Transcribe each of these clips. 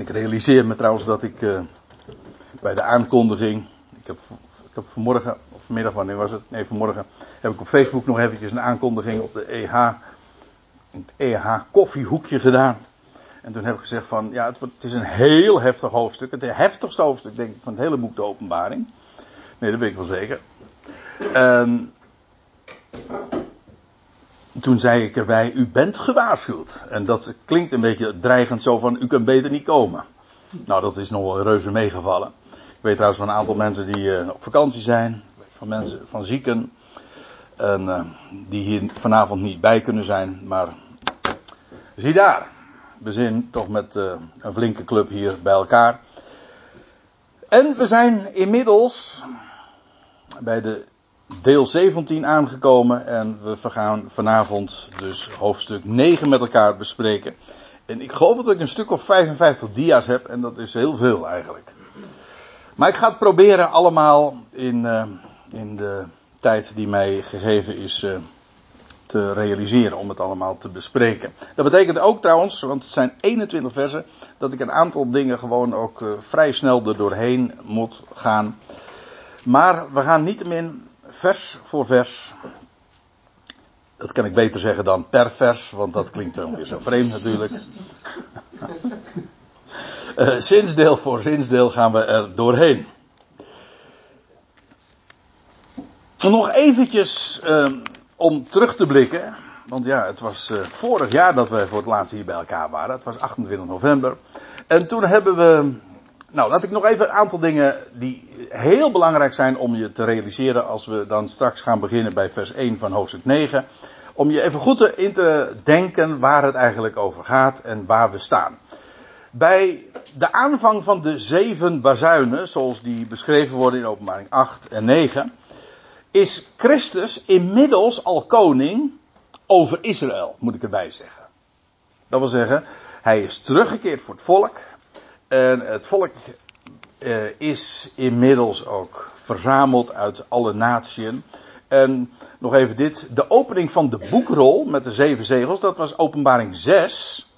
En ik realiseer me trouwens dat ik uh, bij de aankondiging. Ik heb, ik vanmorgen, of vanmiddag, wanneer was het? Nee, vanmorgen heb ik op Facebook nog eventjes een aankondiging op de EH. In het EH koffiehoekje gedaan. En toen heb ik gezegd van, ja, het, het is een heel heftig hoofdstuk. Het heftigste hoofdstuk, denk ik, van het hele boek De Openbaring. Nee, dat weet ik wel zeker. En toen zei ik erbij, u bent gewaarschuwd. En dat klinkt een beetje dreigend zo van, u kunt beter niet komen. Nou, dat is nog wel reuze meegevallen. Ik weet trouwens van een aantal mensen die uh, op vakantie zijn. Van mensen, van zieken. En uh, die hier vanavond niet bij kunnen zijn. Maar zie daar. We zijn toch met uh, een flinke club hier bij elkaar. En we zijn inmiddels bij de deel 17 aangekomen en we gaan vanavond dus hoofdstuk 9 met elkaar bespreken. En ik geloof dat ik een stuk of 55 dia's heb en dat is heel veel eigenlijk. Maar ik ga het proberen allemaal in, uh, in de tijd die mij gegeven is uh, te realiseren om het allemaal te bespreken. Dat betekent ook trouwens, want het zijn 21 versen, dat ik een aantal dingen gewoon ook uh, vrij snel er doorheen moet gaan. Maar we gaan niettemin vers voor vers. Dat kan ik beter zeggen dan per vers, want dat klinkt dan weer zo vreemd natuurlijk. uh, zinsdeel voor zinsdeel gaan we er doorheen. Nog eventjes uh, om terug te blikken. Want ja, het was uh, vorig jaar dat we voor het laatst hier bij elkaar waren. Het was 28 november. En toen hebben we nou, laat ik nog even een aantal dingen die heel belangrijk zijn om je te realiseren als we dan straks gaan beginnen bij vers 1 van hoofdstuk 9. Om je even goed in te denken waar het eigenlijk over gaat en waar we staan. Bij de aanvang van de zeven bazuinen, zoals die beschreven worden in openbaring 8 en 9, is Christus inmiddels al koning over Israël, moet ik erbij zeggen. Dat wil zeggen, hij is teruggekeerd voor het volk. En het volk uh, is inmiddels ook verzameld uit alle naties. En nog even dit. De opening van de boekrol met de zeven zegels, dat was openbaring 6.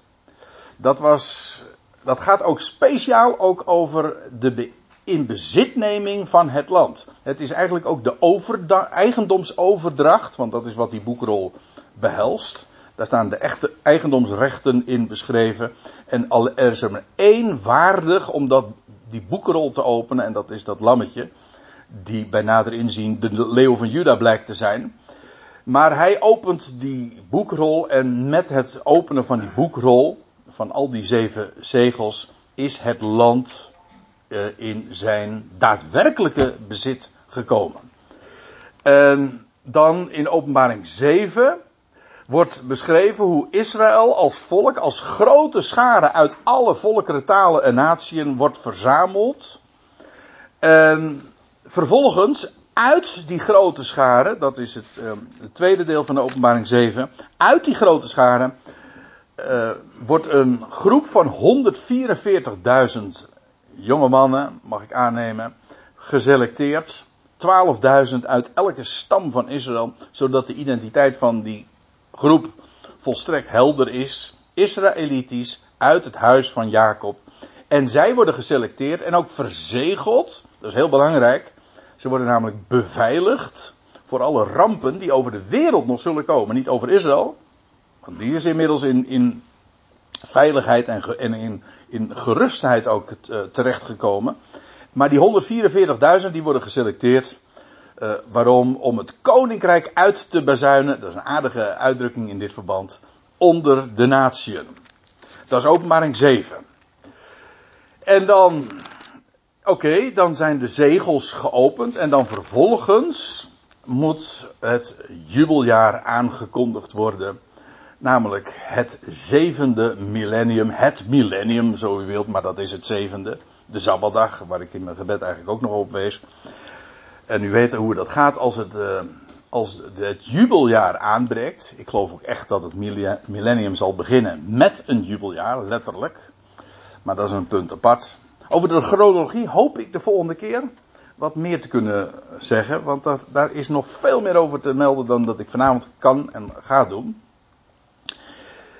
Dat was, dat gaat ook speciaal ook over de inbezitneming van het land. Het is eigenlijk ook de eigendomsoverdracht, want dat is wat die boekrol behelst. Daar staan de echte eigendomsrechten in beschreven. En er is er maar één waardig om dat, die boekenrol te openen. En dat is dat lammetje. Die bij nader inzien de leeuw van Juda blijkt te zijn. Maar hij opent die boekrol. En met het openen van die boekrol. Van al die zeven zegels. Is het land uh, in zijn daadwerkelijke bezit gekomen. En dan in openbaring 7 wordt beschreven hoe Israël als volk, als grote schare uit alle volkeren, talen en natieën wordt verzameld. En vervolgens uit die grote schare, dat is het, uh, het tweede deel van de openbaring 7, uit die grote schare uh, wordt een groep van 144.000 jonge mannen, mag ik aannemen, geselecteerd. 12.000 uit elke stam van Israël, zodat de identiteit van die groep volstrekt helder is. Israëlitisch uit het huis van Jacob. En zij worden geselecteerd en ook verzegeld. Dat is heel belangrijk. Ze worden namelijk beveiligd voor alle rampen die over de wereld nog zullen komen. Niet over Israël. Want die is inmiddels in, in veiligheid en, in, in gerustheid ook uh, terechtgekomen. Maar die 144.000 die worden geselecteerd uh, waarom? Om het koninkrijk uit te bazuinen. Dat is een aardige uitdrukking in dit verband. Onder de natieën. Dat is openbaring 7. En dan, oké, dan zijn de zegels geopend. En dan vervolgens moet het jubeljaar aangekondigd worden. Namelijk het zevende millennium. Het millennium, zo u wilt, maar dat is het zevende. De Zabbatdag, waar ik in mijn gebed eigenlijk ook nog op wees. En u weet hoe dat gaat als het, uh, als het jubeljaar aanbreekt. Ik geloof ook echt dat het millennium zal beginnen met een jubeljaar, letterlijk. Maar dat is een punt apart. Over de chronologie hoop ik de volgende keer wat meer te kunnen zeggen. Want dat, daar is nog veel meer over te melden dan dat ik vanavond kan en ga doen.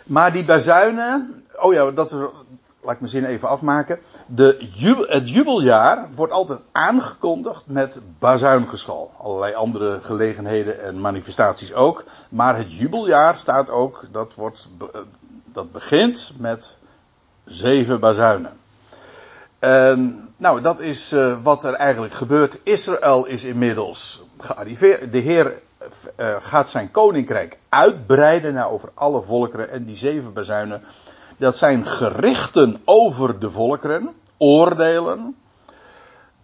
Maar die bazuinen. Oh ja, dat, laat ik mijn zin even afmaken. De het jubeljaar wordt altijd aangekondigd met bazuingeschal. Allerlei andere gelegenheden en manifestaties ook. Maar het jubeljaar staat ook, dat, wordt, dat begint met zeven bazuinen. En, nou, dat is uh, wat er eigenlijk gebeurt. Israël is inmiddels gearriveerd. De Heer uh, gaat zijn koninkrijk uitbreiden naar over alle volkeren. En die zeven bazuinen dat zijn gerichten over de volkeren, oordelen,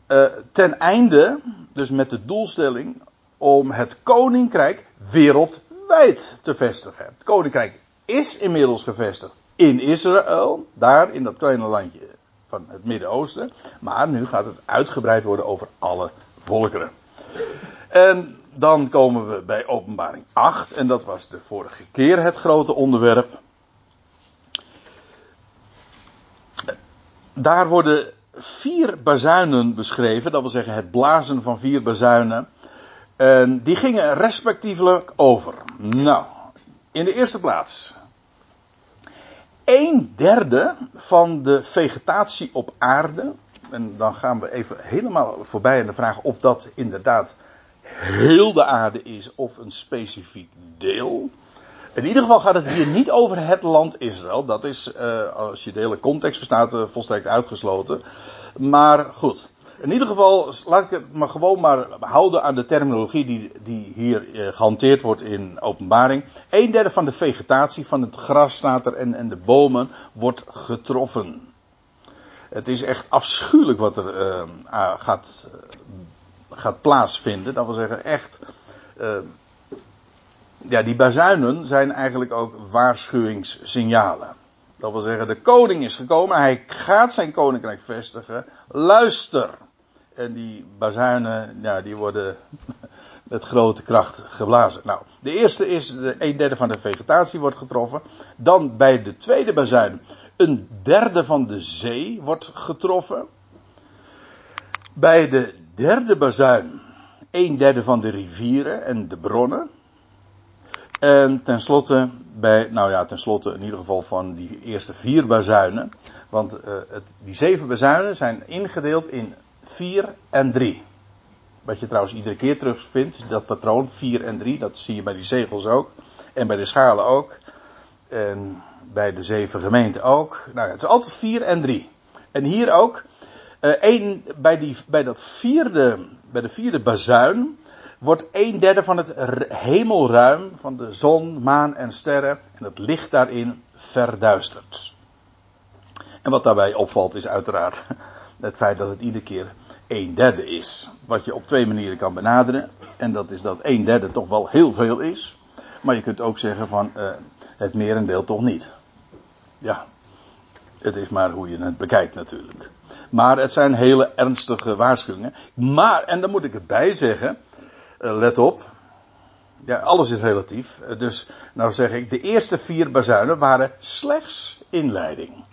uh, ten einde, dus met de doelstelling om het koninkrijk wereldwijd te vestigen. Het koninkrijk is inmiddels gevestigd in Israël, daar in dat kleine landje van het Midden-Oosten, maar nu gaat het uitgebreid worden over alle volkeren. En dan komen we bij openbaring 8, en dat was de vorige keer het grote onderwerp. Daar worden vier bazuinen beschreven, dat wil zeggen het blazen van vier bazuinen. En die gingen respectievelijk over. Nou, in de eerste plaats. Een derde van de vegetatie op aarde. En dan gaan we even helemaal voorbij aan de vraag of dat inderdaad heel de aarde is of een specifiek deel. In ieder geval gaat het hier niet over het land Israël. Dat is, uh, als je de hele context verstaat, uh, volstrekt uitgesloten. Maar goed. In ieder geval, laat ik het maar gewoon maar houden aan de terminologie die, die hier uh, gehanteerd wordt in openbaring. Een derde van de vegetatie, van het gras staat er en, en de bomen, wordt getroffen. Het is echt afschuwelijk wat er gaat, gaat plaatsvinden. Dat wil zeggen, echt ja, die bazuinen zijn eigenlijk ook waarschuwingssignalen. Dat wil zeggen, de koning is gekomen, hij gaat zijn koninkrijk vestigen. Luister! En die bazuinen, ja, die worden met grote kracht geblazen. Nou, de eerste is, de een derde van de vegetatie wordt getroffen. Dan bij de tweede bazuin, een derde van de zee wordt getroffen. Bij de derde bazuin, een derde van de rivieren en de bronnen. En tenslotte, bij, nou ja, tenslotte in ieder geval van die eerste vier bazuinen. Want uh, het, die zeven bazuinen zijn ingedeeld in vier en drie. Wat je trouwens iedere keer terugvindt, dat patroon, vier en drie, dat zie je bij die zegels ook. En bij de schalen ook. En bij de zeven gemeenten ook. Nou, het is altijd vier en drie. En hier ook. Uh, één, bij, die, bij, dat vierde, bij de vierde bazuin wordt een derde van het hemelruim van de zon, maan en sterren en het licht daarin verduisterd. En wat daarbij opvalt is uiteraard het feit dat het iedere keer een derde is. Wat je op twee manieren kan benaderen. En dat is dat een derde toch wel heel veel is. Maar je kunt ook zeggen van uh, het merendeel toch niet. Ja, het is maar hoe je het bekijkt natuurlijk. Maar het zijn hele ernstige waarschuwingen. Maar, en dan moet ik erbij zeggen, eh, let op. Ja, alles is relatief. Eh, dus, nou zeg ik, de eerste vier bazuinen waren slechts inleiding.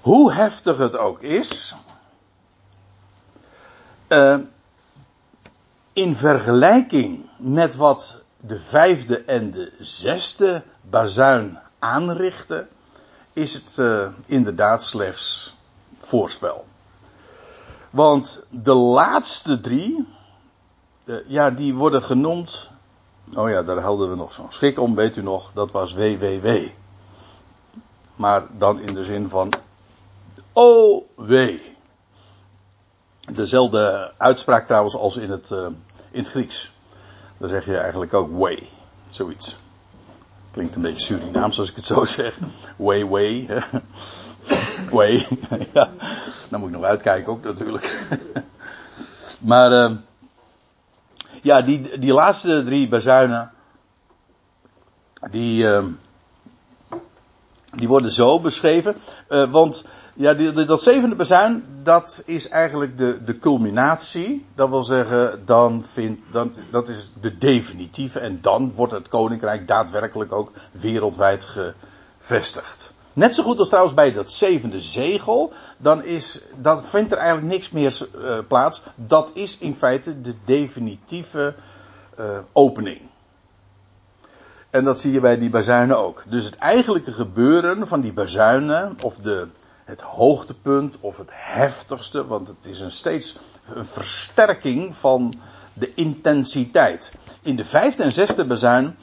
Hoe heftig het ook is. Uh, in vergelijking met wat de vijfde en de zesde bazuin aanrichten, is het uh, inderdaad slechts voorspel. Want de laatste drie, uh, ja, die worden genoemd. Oh ja, daar hadden we nog zo'n schik om, weet u nog. Dat was WWW. Maar dan in de zin van. OW. Dezelfde uitspraak trouwens als in het, uh, in het Grieks. Dan zeg je eigenlijk ook way. Zoiets. Klinkt een beetje Surinaams als ik het zo zeg. Way, way. way. ja. Dan moet ik nog uitkijken ook natuurlijk. maar. Uh, ja, die, die laatste drie bazuinen, die, uh, die worden zo beschreven. Uh, want ja, die, dat zevende bazuin, dat is eigenlijk de, de culminatie. Dat wil zeggen, dan vindt, dan, dat is de definitieve. En dan wordt het koninkrijk daadwerkelijk ook wereldwijd gevestigd. Net zo goed als trouwens bij dat zevende zegel, dan is, dan vindt er eigenlijk niks meer uh, plaats. Dat is in feite de definitieve uh, opening. En dat zie je bij die bazuinen ook. Dus het eigenlijke gebeuren van die bazuinen, of de, het hoogtepunt, of het heftigste, want het is een steeds een versterking van de intensiteit. In de vijfde en zesde bazuin,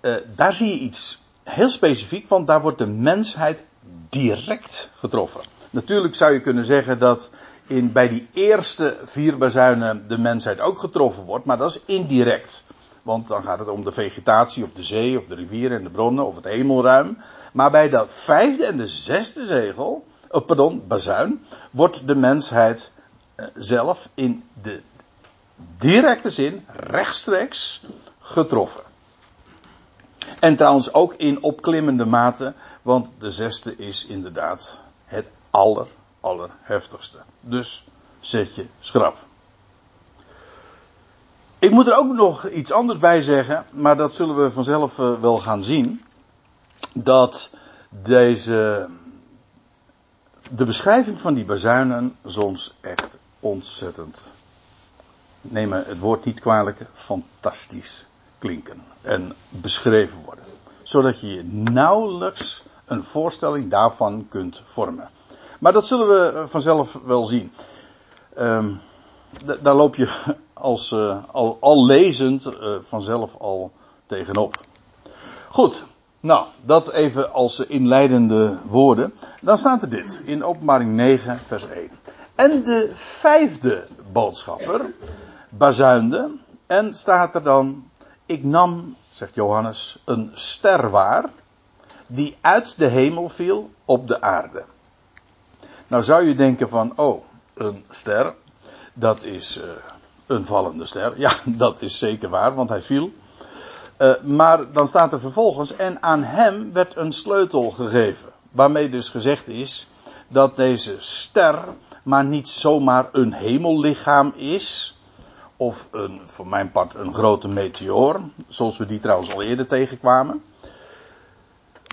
uh, daar zie je iets heel specifiek, want daar wordt de mensheid direct getroffen. Natuurlijk zou je kunnen zeggen dat in, bij die eerste vier bazuinen de mensheid ook getroffen wordt, maar dat is indirect. Want dan gaat het om de vegetatie of de zee of de rivieren en de bronnen of het hemelruim. Maar bij de vijfde en de zesde zegel, oh pardon, bazuin, wordt de mensheid eh, zelf in de directe zin rechtstreeks getroffen. En trouwens ook in opklimmende mate, want de zesde is inderdaad het aller, allerheftigste. Dus zet je schrap. Ik moet er ook nog iets anders bij zeggen, maar dat zullen we vanzelf eh, wel gaan zien. Dat deze, de beschrijving van die bazuinen soms echt ontzettend, neem me het woord niet kwalijk, fantastisch klinken en beschreven worden. Zodat je je nauwelijks een voorstelling daarvan kunt vormen. Maar dat zullen we eh, vanzelf wel zien. Um, daar loop je als, uh, al, lezend uh, vanzelf al tegenop. Goed, nou, dat even als inleidende woorden. Dan staat er dit in openbaring 9, vers 1. En de vijfde boodschapper bazuinde en staat er dan, ik nam, zegt Johannes, een ster waar die uit de hemel viel op de aarde. Nou zou je denken van, oh, een ster, dat is uh, een vallende ster. Ja, dat is zeker waar, want hij viel. Uh, maar dan staat er vervolgens, en aan hem werd een sleutel gegeven. Waarmee dus gezegd is dat deze ster maar niet zomaar een hemellichaam is. Of een, voor mijn part een grote meteoor. Zoals we die trouwens al eerder tegenkwamen.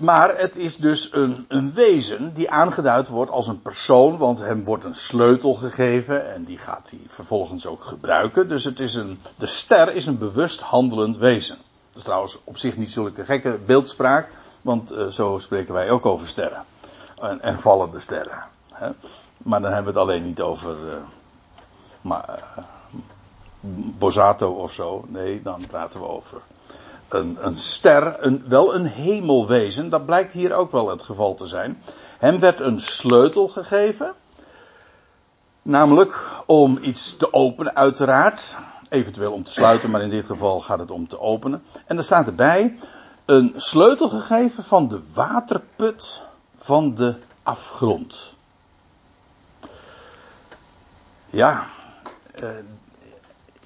Maar het is dus een, een, wezen die aangeduid wordt als een persoon, want hem wordt een sleutel gegeven en die gaat hij vervolgens ook gebruiken. Dus het is een, de ster is een bewust handelend wezen. Dat is trouwens op zich niet zulke gekke beeldspraak, want uh, zo spreken wij ook over sterren. En, en vallende sterren. Hè? Maar dan hebben we het alleen niet over uh, maar, uh, Bozato of zo. Nee, dan praten we over een, een ster, een, wel een hemelwezen. Dat blijkt hier ook wel het geval te zijn. Hem werd een sleutel gegeven. Namelijk om iets te openen, uiteraard. Eventueel om te sluiten, maar in dit geval gaat het om te openen. En er staat erbij een sleutel gegeven van de waterput van de afgrond. Ja, eh,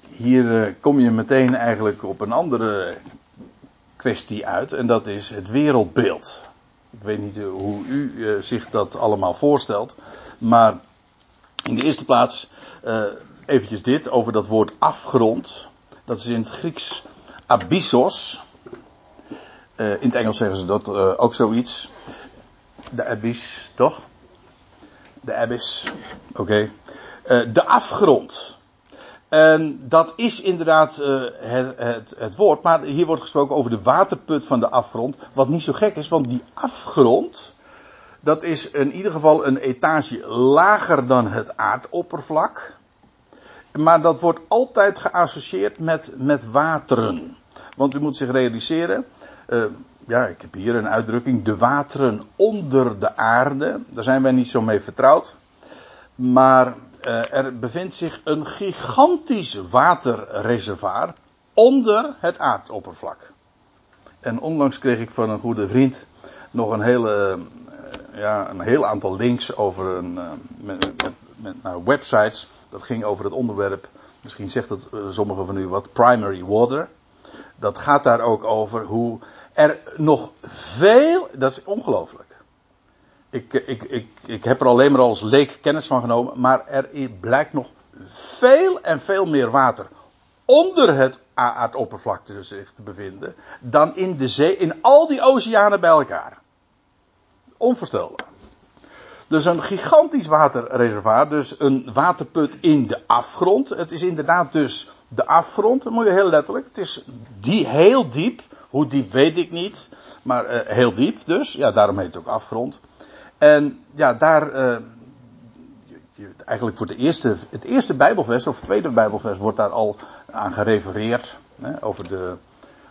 hier eh, kom je meteen eigenlijk op een andere kwestie uit. En dat is het wereldbeeld. Ik weet niet hoe u uh, zich dat allemaal voorstelt. Maar in de eerste plaats uh, eventjes dit over dat woord afgrond. Dat is in het Grieks abyssos. In het Engels zeggen ze dat ook zoiets. De abyss, toch? De abyss. Oké. De afgrond. En dat is inderdaad uh, het, het, woord, maar hier wordt gesproken over de waterput van de afgrond. Wat niet zo gek is, want die afgrond, dat is in ieder geval een etage lager dan het aardoppervlak. Maar dat wordt altijd geassocieerd met, met wateren. Want u moet zich realiseren, uh, ja, ik heb hier een uitdrukking, de wateren onder de aarde. Daar zijn wij niet zo mee vertrouwd. Maar er bevindt zich een gigantisch waterreservoir onder het aardoppervlak. En onlangs kreeg ik van een goede vriend nog een, hele, uh, ja, een heel aantal links over een, uh, met, met, naar websites. Dat ging over het onderwerp, misschien zegt het sommigen van u wat, primary water. Dat gaat daar ook over hoe er nog veel, dat is ongelooflijk ik, ik, ik, ik heb er alleen maar als leek kennis van genomen, maar er blijkt nog veel en veel meer water onder het aardoppervlakte zich te bevinden dan in de zee, in al die oceanen bij elkaar. Onvoorstelbaar. Dus een gigantisch waterreservoir, dus een waterput in de afgrond. Het is inderdaad dus de afgrond, dat moet je heel letterlijk. Het is die, heel diep. Hoe diep weet ik niet, maar uh, heel diep dus. Ja, daarom heet het ook afgrond. En ja, daar, uh, eigenlijk voor de eerste, het eerste Bijbelvers of tweede Bijbelvers wordt daar al aan gerefereerd. Hè, over de,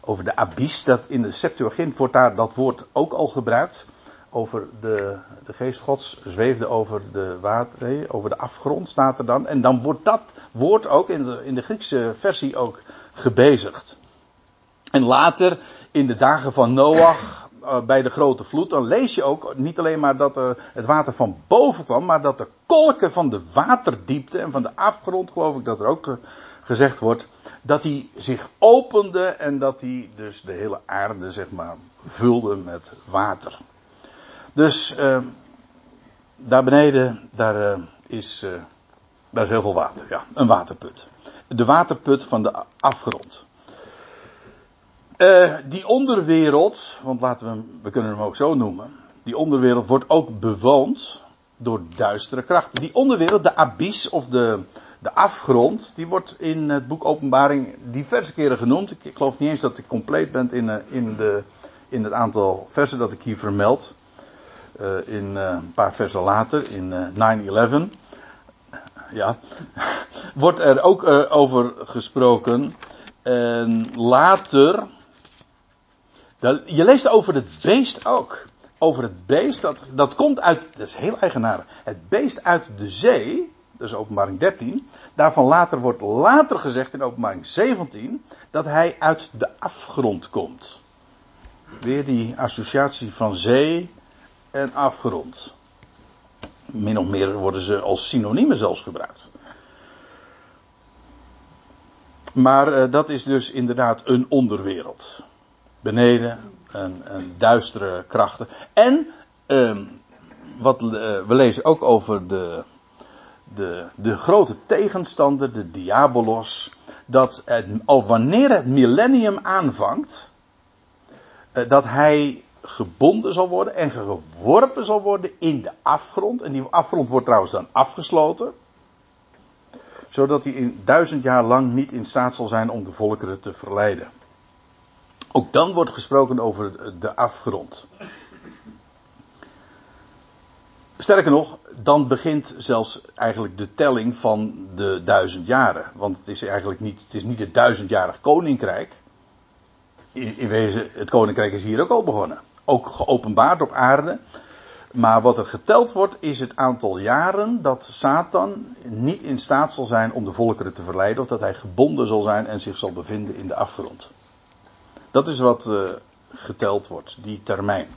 over de abyss. Dat in de Septuagint wordt daar dat woord ook al gebruikt over de, de geest gods zweefde over de water, over de afgrond staat er dan. En dan wordt dat woord ook in de, in de Griekse versie ook gebezigd. En later, in de dagen van Noach, bij de grote vloed, dan lees je ook niet alleen maar dat uh, het water van boven kwam, maar dat de kolken van de waterdiepte en van de afgrond, geloof ik dat er ook uh, gezegd wordt, dat die zich opende en dat die dus de hele aarde, zeg maar, vulde met water. Dus daar beneden, daar, is, daar is heel veel water. Ja, een waterput. De waterput van de afgrond. Die onderwereld, want laten we hem, we kunnen hem ook zo noemen. Die onderwereld wordt ook bewoond door duistere krachten. Die onderwereld, de abyss of de, de afgrond, die wordt in het boek Openbaring diverse keren genoemd. Ik, geloof niet eens dat ik compleet ben in, in, de, in het aantal versen dat ik hier vermeld. Uh, in een paar versen later, in uh, 9-11, ja, wordt er ook over gesproken. En later, je leest over het beest ook. Over het beest, dat, dat komt uit, dat is heel eigenaardig, het beest uit de zee, dat is openbaring 13. Daarvan later wordt later gezegd in openbaring 17, dat hij uit de afgrond komt. Weer die associatie van zee en afgerond. Min of meer worden ze als synoniemen zelfs gebruikt. Maar uh, dat is dus inderdaad een onderwereld. Beneden, een, een duistere krachten. En uh, wat uh, we lezen ook over de, de, de grote tegenstander, de diabolos. Dat al wanneer het millennium aanvangt, eh, dat hij gebonden zal worden en geworpen zal worden in de afgrond. En die afgrond wordt trouwens dan afgesloten. Zodat hij in duizend jaar lang niet in staat zal zijn om de volkeren te verleiden. Ook dan wordt gesproken over de afgrond. Sterker nog, dan begint zelfs eigenlijk de telling van de duizend jaren. Want het is eigenlijk niet, het is niet het duizendjarig koninkrijk. In, wezen, het koninkrijk is hier ook al begonnen ook geopenbaard op aarde. Maar wat er geteld wordt is het aantal jaren dat Satan niet in staat zal zijn om de volkeren te verleiden. Of dat hij gebonden zal zijn en zich zal bevinden in de afgrond. Dat is wat uh, geteld wordt, die termijn.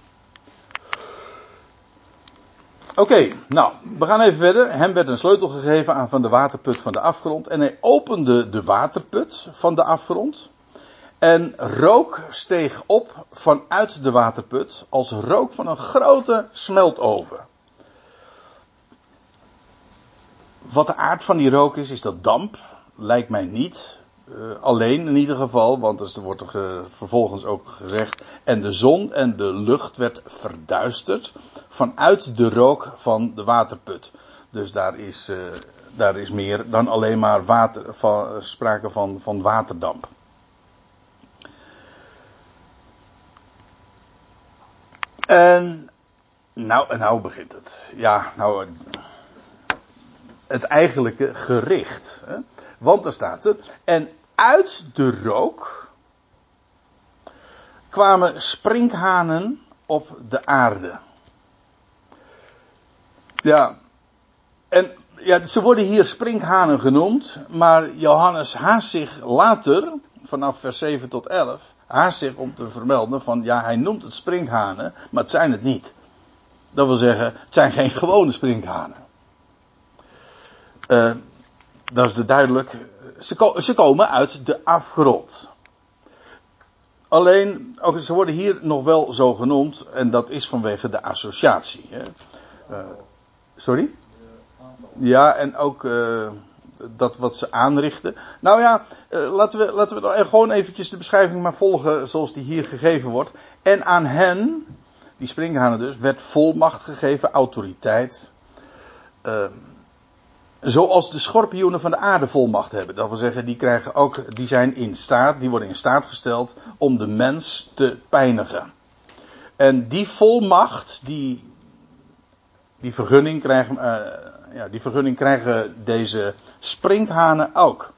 Oké, nou, we gaan even verder. Hem werd een sleutel gegeven aan van de waterput van de afgrond. En hij opende de waterput van de afgrond. En rook steeg op vanuit de waterput als rook van een grote smeltoven. Wat de aard van die rook is, is dat damp. Lijkt mij niet. Uh, alleen in ieder geval, want er wordt er vervolgens ook gezegd. En de zon en de lucht werd verduisterd vanuit de rook van de waterput. Dus daar is, uh, daar is meer dan alleen maar water, van, sprake van, van waterdamp. En nou, nou begint het. Ja, nou. Het eigenlijke gericht. Hè? Want er staat er. En uit de rook kwamen sprinkhanen op de aarde. Ja. En ja, ze worden hier sprinkhanen genoemd. Maar Johannes haast zich later, vanaf vers 7 tot 11 haast zich om te vermelden van ja, hij noemt het sprinkhanen, maar het zijn het niet. Dat wil zeggen, het zijn geen gewone sprinkhanen. Uh, dat is de duidelijk. Ze, ko ze, komen uit de afgrond. Alleen, ook, ze worden hier nog wel zo genoemd, en dat is vanwege de associatie. Hè. Uh, sorry? Ja, en ook. Uh, dat wat ze aanrichten. Nou ja, uh, laten we, laten we gewoon eventjes de beschrijving maar volgen zoals die hier gegeven wordt. En aan hen die sprinkhanen dus, werd volmacht gegeven, autoriteit. Zoals de schorpioenen van de aarde volmacht hebben. Dat wil zeggen, die krijgen ook, die zijn in staat, die worden in staat gesteld om de mens te pijnigen. En die volmacht, die, die vergunning krijgen, uh, ja, die vergunning krijgen deze sprinkhanen ook.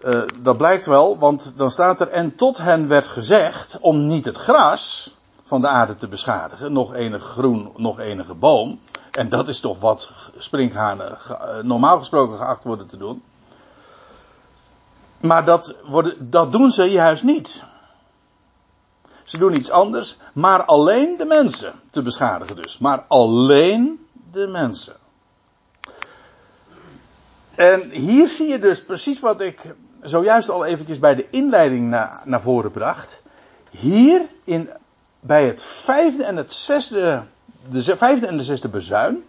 Uh, dat blijkt wel, want dan staat er, en tot hen werd gezegd om niet het gras van de aarde te beschadigen, nog enige groen, nog enige boom. En dat is toch wat sprinkhanen eh, normaal gesproken geacht worden te doen. Maar dat, worden, dat doen ze juist niet. Ze doen iets anders, maar alleen de mensen te beschadigen dus. Maar alleen de mensen. En hier zie je dus precies wat ik zojuist al eventjes bij de inleiding na, naar voren bracht. Hier in, bij het vijfde en het zesde, de vijfde en de zesde bezuin,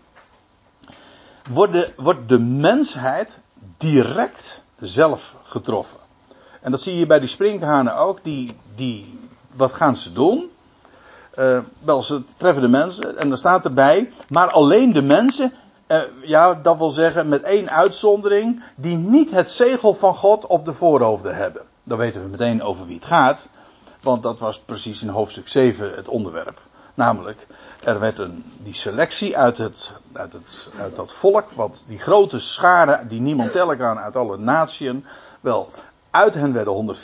wordt de, wordt de mensheid direct zelf getroffen. En dat zie je bij die sprinkhanen ook, die, die wat gaan ze doen? Uh, wel, ze treffen de mensen en er staat erbij, maar alleen de mensen, uh, ja, dat wil zeggen met één uitzondering, die niet het zegel van God op de voorhoofden hebben. Dan weten we meteen over wie het gaat, want dat was precies in hoofdstuk 7 het onderwerp. Namelijk, er werd een, die selectie uit, het, uit, het, uit dat volk, wat die grote schade die niemand tellen kan uit alle naties, wel, uit hen werden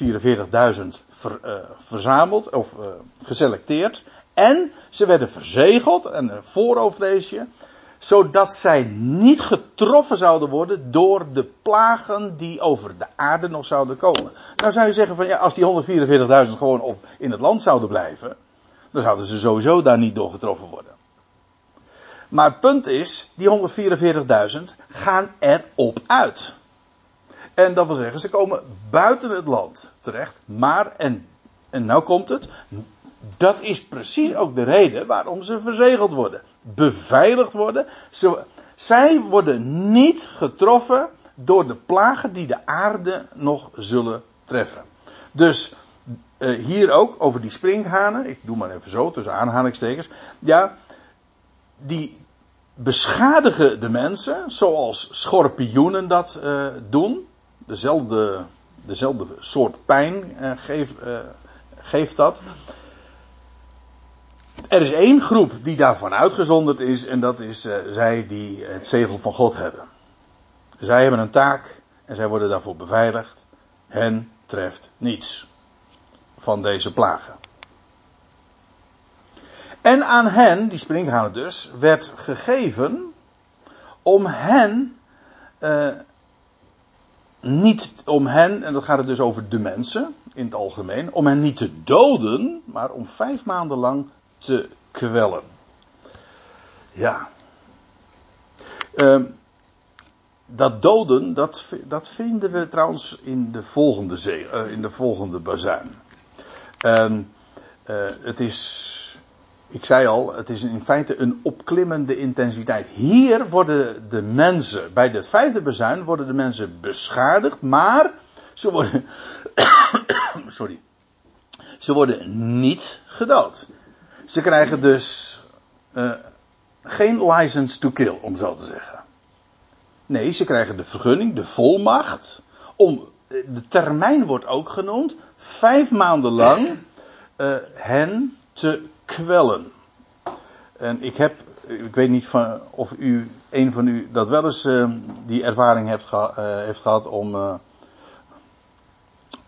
144.000 ver, uh, verzameld of uh, geselecteerd. En ze werden verzegeld, en een vooroverleesje, zodat zij niet getroffen zouden worden door de plagen die over de aarde nog zouden komen. Nou zou je zeggen van ja, als die 144.000 gewoon op in het land zouden blijven, dan zouden ze sowieso daar niet door getroffen worden. Maar het punt is, die 144.000 gaan erop uit. En dat wil zeggen, ze komen buiten het land terecht. Maar, en, en nou komt het, dat is precies ook de reden waarom ze verzegeld worden. Beveiligd worden. Ze, zij worden niet getroffen door de plagen die de aarde nog zullen treffen. Dus uh, hier ook over die springhanen. Ik doe maar even zo tussen aanhalingstekens. Ja, die beschadigen de mensen zoals schorpioenen dat uh, doen dezelfde, dezelfde soort pijn uh, geeft dat. Er is één groep die daarvan uitgezonderd is en dat is uh, zij die het zegel van God hebben. Zij hebben een taak en zij worden daarvoor beveiligd. Hen treft niets van deze plagen. En aan hen, die springhanen dus, werd gegeven om hen uh, niet om hen, en dat gaat het dus over de mensen in het algemeen, om hen niet te doden, maar om vijf maanden lang te kwellen. Ja. Uh, dat doden, dat, dat vinden we trouwens in de volgende, zee, uh, in de volgende bazuin. Uh, het is ik zei al, het is in feite een opklimmende intensiteit. Hier worden de mensen, bij het vijfde bezuin, worden de mensen beschadigd, maar ze worden, sorry, ze worden niet gedood. Ze krijgen dus uh, geen license to kill, om zo te zeggen. Nee, ze krijgen de vergunning, de volmacht, om, de termijn wordt ook genoemd, vijf maanden lang uh, hen te kwellen. En ik heb, ik weet niet of u, een van u, dat wel eens die ervaring hebt heeft gehad om,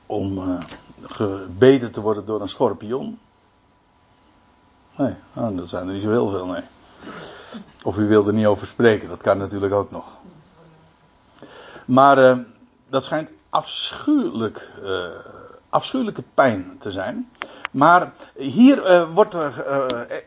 om gebeten te worden door een schorpioen. Nee, oh, dat zijn er niet zo heel veel, nee. Of u wilde er niet over spreken, dat kan natuurlijk ook nog. Maar dat schijnt afschuwelijk, afschuwelijke pijn te zijn. Maar hier uh, wordt er,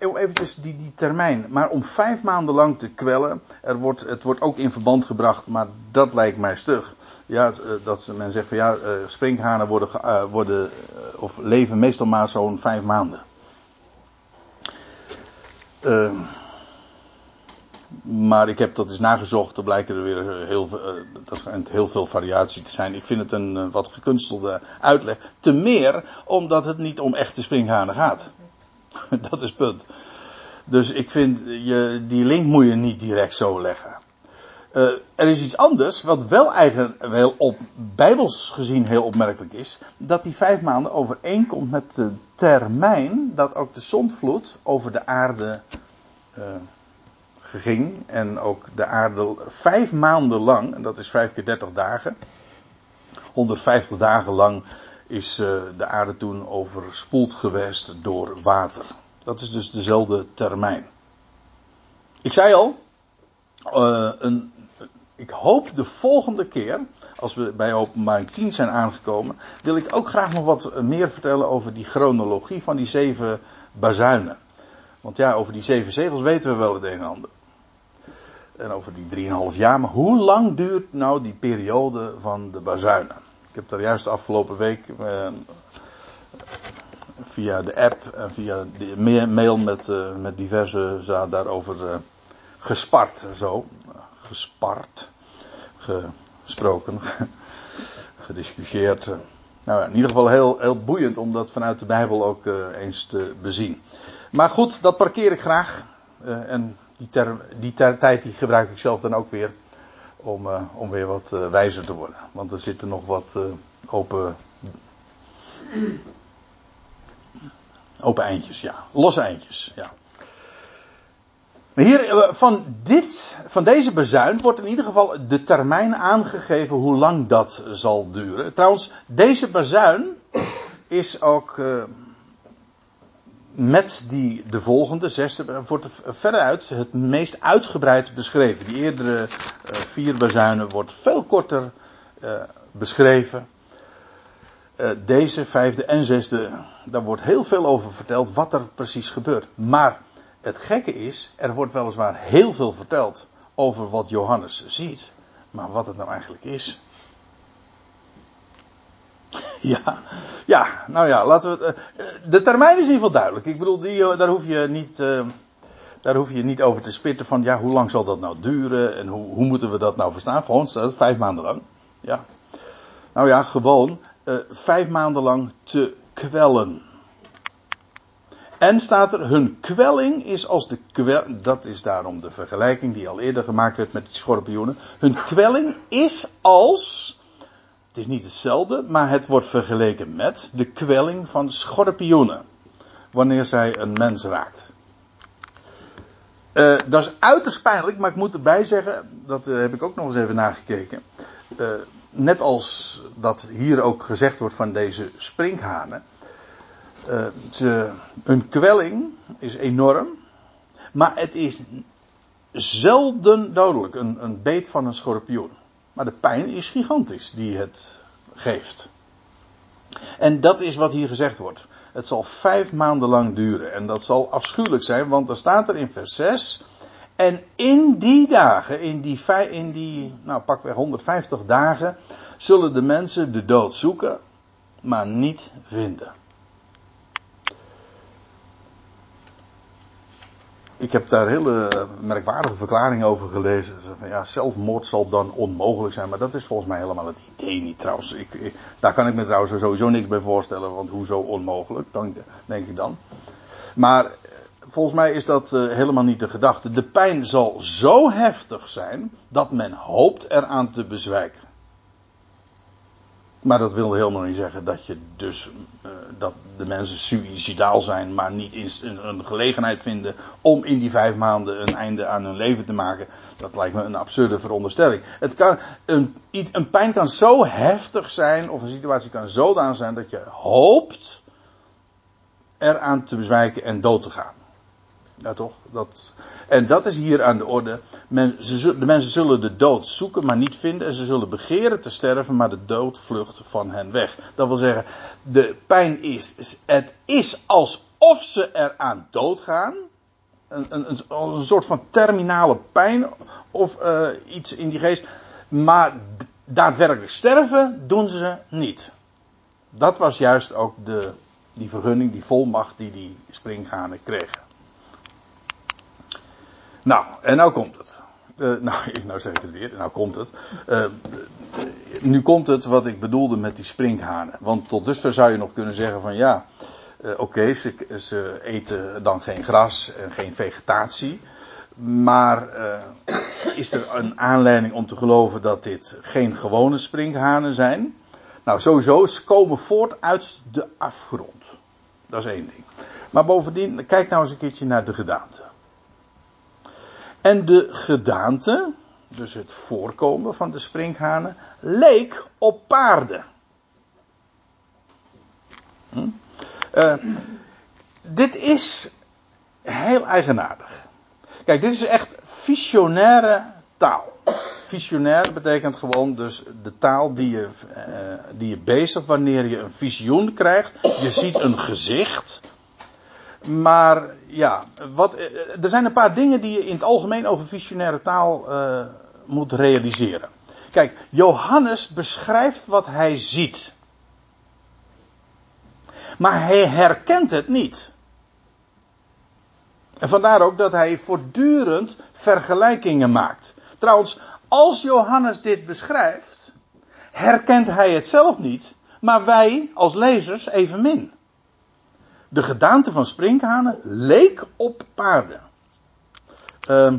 uh, eventjes die, die termijn, maar om vijf maanden lang te kwellen. Er wordt, het wordt ook in verband gebracht, maar dat lijkt mij stug. Ja, dat men zegt van ja, sprinkhanen worden, worden of leven meestal maar zo'n vijf maanden. Uh, maar ik heb dat eens nagezocht, er blijken er weer heel, uh, dat schijnt heel veel variatie te zijn. Ik vind het een uh, wat gekunstelde uitleg. Te meer omdat het niet om echte springhanen gaat. Dat is punt. Dus ik vind, je, die link moet je niet direct zo leggen. Uh, er is iets anders, wat wel eigen, wel op bijbels gezien heel opmerkelijk is, dat die vijf maanden overeenkomt met de termijn dat ook de zondvloed over de aarde uh, ging. En ook de aarde vijf maanden lang, en dat is vijf keer dertig dagen, 150 dagen lang is uh, de aarde toen overspoeld geweest door water. Dat is dus dezelfde termijn. Ik zei al, een, ik hoop de volgende keer, als we bij openbaring 10 zijn aangekomen, wil ik ook graag nog wat meer vertellen over die chronologie van die zeven bazuinen. Want ja, over die zeven zegels weten we wel het een en ander. En over die drieënhalf jaar. Maar hoe lang duurt nou die periode van de bazuinen? Ik heb daar juist de afgelopen week eh, via de app en via de mail met, uh, met diverse daarover uh, gespart. Zo, gespart, gesproken, gediscussieerd. Nou, in ieder geval heel, heel boeiend om dat vanuit de Bijbel ook uh, eens te bezien. Maar goed, dat parkeer ik graag. en die, term, die tijd die gebruik ik zelf dan ook weer om, uh, om weer wat wijzer te worden. Want er zitten nog wat open. Open eindjes, ja. Losse eindjes, ja. Hier, van, dit, van deze bezuin wordt in ieder geval de termijn aangegeven hoe lang dat zal duren. Trouwens, deze bezuin is ook met die, de volgende, zesde, wordt veruit het meest uitgebreid beschreven. Die eerdere uh, vier bazuinen wordt veel korter beschreven. Deze vijfde en zesde, daar wordt heel veel over verteld wat er precies gebeurt. Maar het gekke is, er wordt weliswaar heel veel verteld over wat Johannes ziet. Maar wat het nou eigenlijk is, Ja, ja, nou ja, laten we. Uh, de termijn is in ieder geval duidelijk. Ik bedoel, die, uh, daar, hoef je niet, uh, daar hoef je niet over te spitten van, ja, hoe lang zal dat nou duren en hoe, hoe moeten we dat nou verstaan? Gewoon, staat vijf maanden lang. Ja. Nou ja, gewoon vijf maanden lang te kwellen. En staat er, hun kwelling is als de kwel, dat is daarom de vergelijking die al eerder gemaakt werd met die schorpioenen. Hun kwelling is als het is niet hetzelfde, maar het wordt vergeleken met de kwelling van schorpioenen. Wanneer zij een mens raakt. Uh, dat is uiterst pijnlijk, maar ik moet erbij zeggen, dat uh, heb ik ook nog eens even nagekeken. Uh, net als dat hier ook gezegd wordt van deze sprinkhanen. Ze, hun kwelling is enorm, maar het is zelden dodelijk, een, een beet van een schorpioen. Maar de pijn is gigantisch die het geeft. En dat is wat hier gezegd wordt. Het zal vijf maanden lang duren. En dat zal afschuwelijk zijn, want er staat er in vers 6. En in die dagen, in die, in die nou pakweg 150 dagen, zullen de mensen de dood zoeken, maar niet vinden. Ik heb daar hele merkwaardige verklaringen over gelezen. Van, ja, zelfmoord zal dan onmogelijk zijn. Maar dat is volgens mij helemaal het idee niet trouwens. Ik, daar kan ik me trouwens sowieso niks bij voorstellen. Want hoezo onmogelijk, dan, denk ik dan. Maar eh, volgens mij is dat uh, helemaal niet de gedachte. De pijn zal zo heftig zijn dat men hoopt eraan te bezwijken. Maar dat wil helemaal niet zeggen dat je dus uh, dat de mensen suicidaal zijn, maar niet in, een gelegenheid vinden om in die vijf maanden een einde aan hun leven te maken. Dat lijkt me een absurde veronderstelling. Het kan, een, een pijn kan zo heftig zijn, of een situatie kan zodanig zijn dat je hoopt eraan te bezwijken en dood te gaan. Ja, toch? Dat, en dat is hier aan de orde. Men, ze, de mensen zullen de dood zoeken, maar niet vinden. En ze zullen begeren te sterven, maar de dood vlucht van hen weg. Dat wil zeggen, de pijn is. Het is alsof ze eraan doodgaan. Een, een, een, een soort van terminale pijn of uh, iets in die geest. Maar daadwerkelijk sterven doen ze niet. Dat was juist ook de, die vergunning, die volmacht die die springganen kregen. Nou, en nou komt het. Uh, nou, nou zeg ik het weer, nou komt het. Uh, nu komt het wat ik bedoelde met die sprinkhanen. Want tot dusver zou je nog kunnen zeggen van ja, Oké, ze, ze, eten dan geen gras en geen vegetatie. Maar is er een aanleiding om te geloven dat dit geen gewone sprinkhanen zijn? Nou, sowieso, ze komen voort uit de afgrond. Dat is één ding. Maar bovendien, kijk nou eens een keertje naar de gedaante. En de gedaante, dus het voorkomen van de sprinkhanen, leek op paarden. Hm? Uh, dit is heel eigenaardig. Kijk, dit is echt visionaire taal. Visionair betekent gewoon dus de taal die je, uh, die je bezigt wanneer je een visioen krijgt. Je ziet een gezicht. Maar ja, wat, uh, er zijn een paar dingen die je in het algemeen over visionaire taal uh, moet realiseren. Kijk, Johannes beschrijft wat hij ziet. Maar hij herkent het niet. En vandaar ook dat hij voortdurend vergelijkingen maakt. Trouwens, als Johannes dit beschrijft, herkent hij het zelf niet, maar wij als lezers evenmin. De gedaante van sprinkhanen leek op paarden. Uh,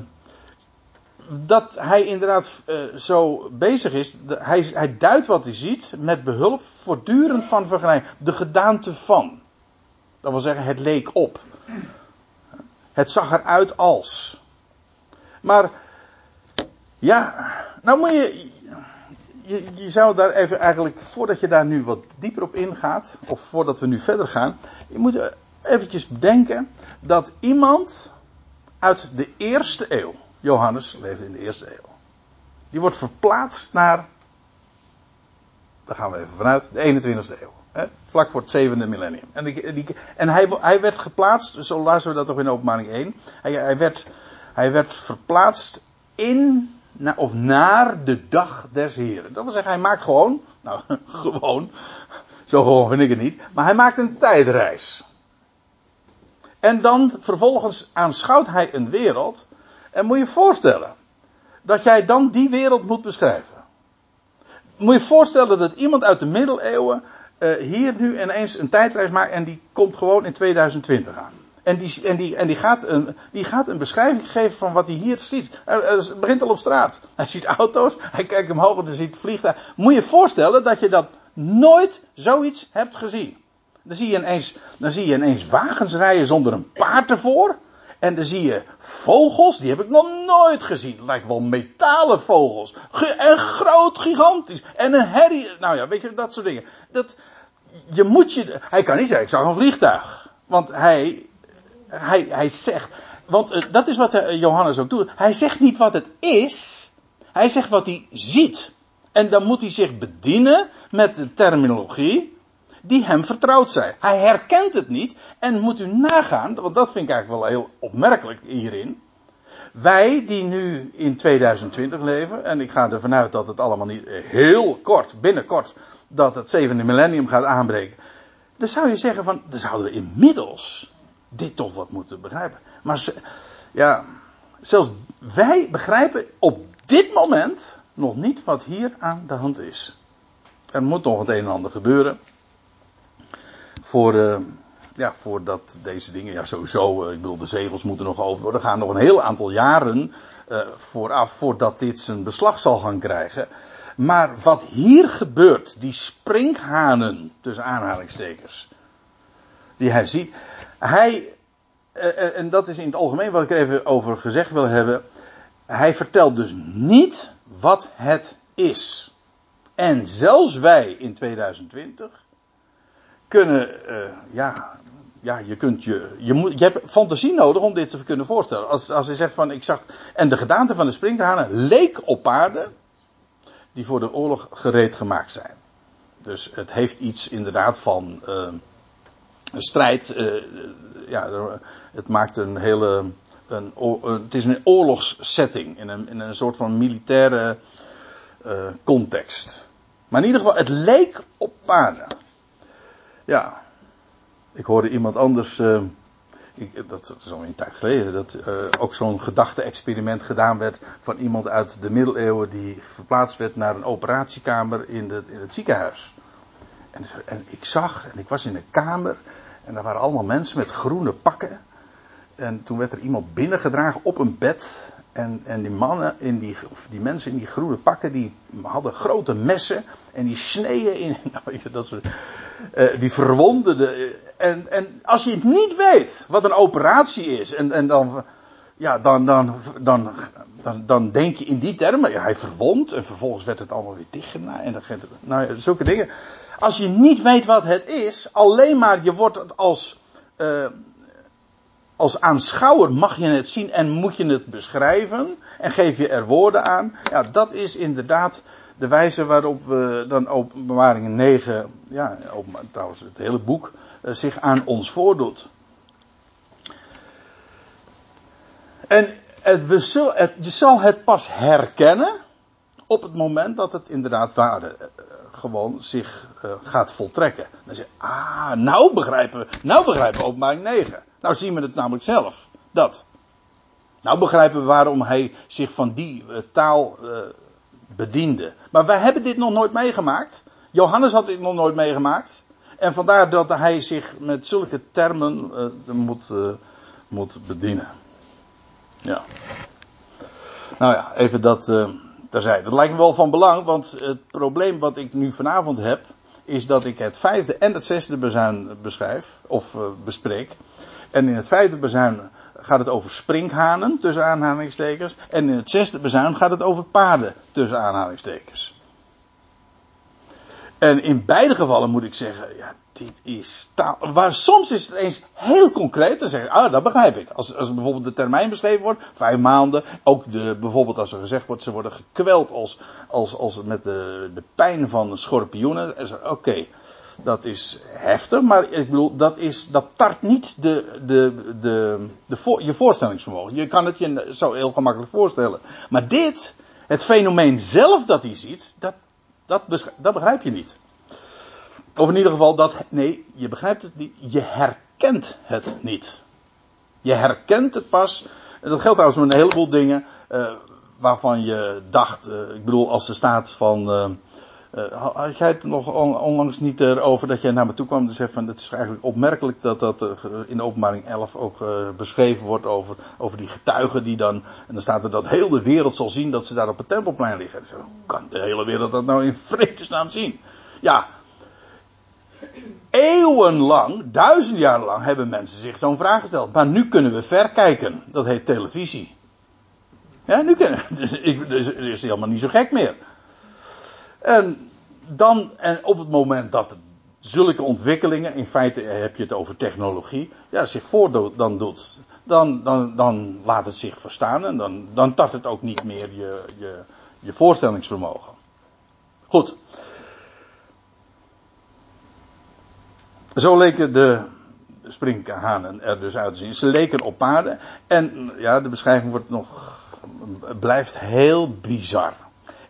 dat hij inderdaad uh, zo bezig is, hij, hij duidt wat hij ziet met behulp voortdurend van vergelijking. De gedaante van. Dat wil zeggen, het leek op. Het zag eruit als. Maar, ja, nou moet je, je, zou daar even eigenlijk, voordat je daar nu wat dieper op ingaat, of voordat we nu verder gaan, je moet eventjes bedenken dat iemand uit de eerste eeuw, Johannes leefde in de eerste eeuw, die wordt verplaatst naar, daar gaan we even vanuit, de 21ste eeuw. Hè, vlak voor het zevende millennium. En, die, en hij, hij, werd geplaatst, zo lazen we dat toch in openbaring 1. Hij, hij, werd, hij werd verplaatst in, of naar de dag des Heren. Dat wil zeggen, hij maakt gewoon, nou gewoon, zo gewoon vind ik het niet, maar hij maakt een tijdreis. En dan vervolgens aanschouwt hij een wereld. En moet je voorstellen dat jij dan die wereld moet beschrijven. Moet je voorstellen dat iemand uit de middeleeuwen uh, hier nu ineens een tijdreis maakt en die komt gewoon in 2020 aan. En die, en die, en die, gaat, een, die gaat een beschrijving geven van wat hij hier ziet. Het begint al op straat. Hij ziet auto's, hij kijkt omhoog en hij ziet vliegtuigen. Moet je je voorstellen dat je dat nooit zoiets hebt gezien. Dan zie je ineens, dan zie je ineens wagens rijden zonder een paard ervoor. En dan zie je vogels, die heb ik nog nooit gezien. Het lijkt wel metalen vogels. en groot, gigantisch. En een herrie. Nou ja, weet je, dat soort dingen. Dat, je moet je. Hij kan niet zeggen, ik zag een vliegtuig. Want hij. Hij, hij zegt. Want uh, dat is wat uh, Johannes ook doet. Hij zegt niet wat het is. Hij zegt wat hij ziet. En dan moet hij zich bedienen met de terminologie die hem vertrouwd zijn. Hij herkent het niet en moet u nagaan, want dat vind ik eigenlijk wel heel opmerkelijk hierin. Wij die nu in 2020 leven, en ik ga ervan uit dat het allemaal niet heel kort, binnenkort, dat het zevende millennium gaat aanbreken. Dan zou je zeggen van, dan zouden we inmiddels dit toch wat moeten begrijpen. Maar ja, zelfs wij begrijpen op dit moment nog niet wat hier aan de hand is. Er moet nog het een en ander gebeuren voor, uh, ja, voordat deze dingen, ja sowieso, uh, ik bedoel de zegels moeten nog over worden. Er gaan nog een heel aantal jaren uh, vooraf voordat dit zijn beslag zal gaan krijgen. Maar wat hier gebeurt, die sprinkhanen, tussen aanhalingstekens, die hij ziet, hij, en dat is in het algemeen wat ik er even over gezegd wil hebben, hij vertelt dus niet wat het is. En zelfs wij in 2020 kunnen, uh, ja, ja, je kunt je, je moet, je hebt fantasie nodig om dit te kunnen voorstellen. Als, als je zegt van, ik zag, en de gedaante van de sprinkhanen leek op paarden die voor de oorlog gereed gemaakt zijn. Dus het heeft iets inderdaad van een strijd. Uh, ja, het maakt een hele. Een, een, het is een oorlogssetting in een, in een soort van militaire uh, context. Maar in ieder geval, het leek op paarden. Ja, ik hoorde iemand anders, uh, ik, dat, dat, is al een tijd geleden, dat ook zo'n gedachte-experiment gedaan werd van iemand uit de middeleeuwen die verplaatst werd naar een operatiekamer in, de, in het ziekenhuis. En, en, ik zag, en ik was in een kamer, En daar waren allemaal mensen met groene pakken. En toen werd er iemand binnengedragen op een bed. En, en die mannen, in die, of die mensen in die groene pakken, die hadden grote messen. En die sneeën in. Nou, dat ze, uh, die verwonden. De, en, en als je het niet weet wat een operatie is. En, en dan, ja, dan, dan, dan, dan, denk je in die termen. Hij verwond. En vervolgens werd het allemaal weer dichtgenaaid. En dan, nou zulke dingen. Als je niet weet wat het is. Alleen maar je wordt als. Uh, als aanschouwer mag je het zien en moet je het beschrijven en geef je er woorden aan. Ja, dat is inderdaad de wijze waarop we dan openbaringen 9, ja, trouwens het hele boek, uh, zich aan ons voordoet. En het, we het, je zal het pas herkennen op het moment dat het inderdaad waarde uh, gewoon zich uh, gaat voltrekken. Dan zeg je, ah, nou begrijpen we, nou begrijpen we openbaring 9. Nou zien we het namelijk zelf. Dat. Nou begrijpen we waarom hij zich van die uh, taal uh, bediende. Maar wij hebben dit nog nooit meegemaakt. Johannes had dit nog nooit meegemaakt. En vandaar dat hij zich met zulke termen moet, moet bedienen. Ja. Nou ja, even dat terzijde. Dat lijkt me wel van belang, want het probleem wat ik nu vanavond heb, is dat ik het vijfde en het zesde bezuin beschrijf, of bespreek. En in het vijfde bezuin gaat het over sprinkhanen, tussen aanhalingstekens. En in het zesde bezuin gaat het over paarden, tussen aanhalingstekens. En in beide gevallen moet ik zeggen, ja, dit is taal. Waar soms is het eens heel concreet. Dan zeg je, ah, dat begrijp ik. Als, als bijvoorbeeld de termijn beschreven wordt, vijf maanden. Ook de, bijvoorbeeld als er gezegd wordt, ze worden gekweld als, als, als met de, de pijn van schorpioenen. Oké, dat is heftig, maar ik bedoel, dat, is, dat tart niet de, de, de, de voor, je voorstellingsvermogen. Je kan het je zo heel gemakkelijk voorstellen. Maar dit, het fenomeen zelf dat hij ziet, dat, dat, dat begrijp je niet. Of in ieder geval, dat, nee, je begrijpt het niet, je herkent het niet. Je herkent het pas, en dat geldt trouwens met een heleboel dingen, uh, waarvan je dacht, uh, ik bedoel, als er staat van, uh, had jij het nog onlangs niet erover dat jij naar me toe kwam en zei van het is eigenlijk opmerkelijk dat dat uh, in de openbaring 11 ook uh, beschreven wordt over, over die getuigen die dan, en dan staat er dat heel de wereld zal zien dat ze daar op het tempelplein liggen. Hoe kan de hele wereld dat nou in vredesnaam zien? Ja, eeuwenlang, duizend jaar lang hebben mensen zich zo'n vraag gesteld. Maar nu kunnen we verkijken. Dat heet televisie. Ja, nu kunnen, dus, ik, dus, is helemaal niet zo gek meer. En dan, en op het moment dat zulke ontwikkelingen, in feite heb je het over technologie, ja, zich voor dan doet, dan, dan, dan laat het zich verstaan en dan, dan tart het ook niet meer je, je, je voorstellingsvermogen. Goed. Zo leken de sprinkhanen er dus uit te zien. Ze leken op paarden. En ja, de beschrijving wordt nog, blijft heel bizar.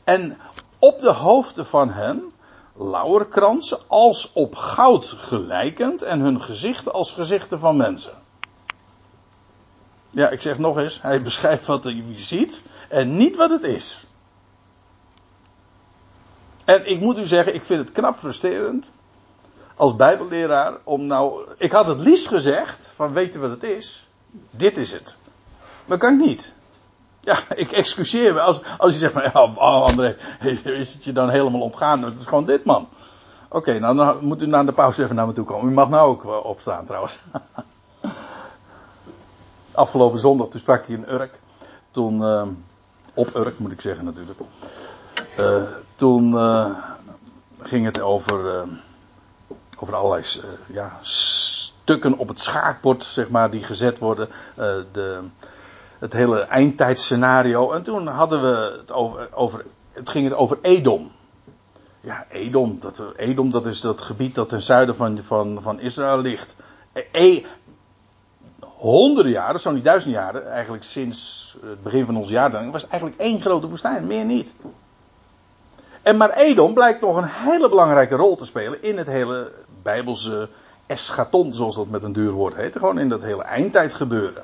En op de hoofden van hen lauwerkransen als op goud gelijkend en hun gezichten als gezichten van mensen. Ja, ik zeg nog eens, hij beschrijft wat hij ziet en niet wat het is. En ik moet u zeggen, ik vind het knap frustrerend als bijbelleraar om nou, ik had het liefst gezegd van weet je wat het is? Dit is het. Maar kan ik niet. Ja, ik excuseer me als, als je zegt van, ja, oh André, is het je dan helemaal ontgaan? Het is gewoon dit, man. Oké, nou dan moet u na de pauze even naar me toe komen. U mag nou ook uh, opstaan trouwens. Afgelopen zondag, toen sprak ik in Urk. Toen, uh, op Urk moet ik zeggen natuurlijk. Uh, toen ging het over, over allerlei ja, stukken op het schaakbord, zeg maar, die gezet worden. de het hele eindtijdscenario. En toen hadden we het over, over het ging het over Edom. Ja, Edom, dat, Edom, dat is dat gebied dat ten zuiden van, van, van Israël ligt. E, e honderden jaren, zo niet duizend jaren, eigenlijk sinds het begin van ons jaar, was eigenlijk één grote woestijn, meer niet. En maar Edom blijkt nog een hele belangrijke rol te spelen in het hele Bijbelse eschaton, zoals dat met een duur woord heet. Gewoon in dat hele eindtijd gebeuren.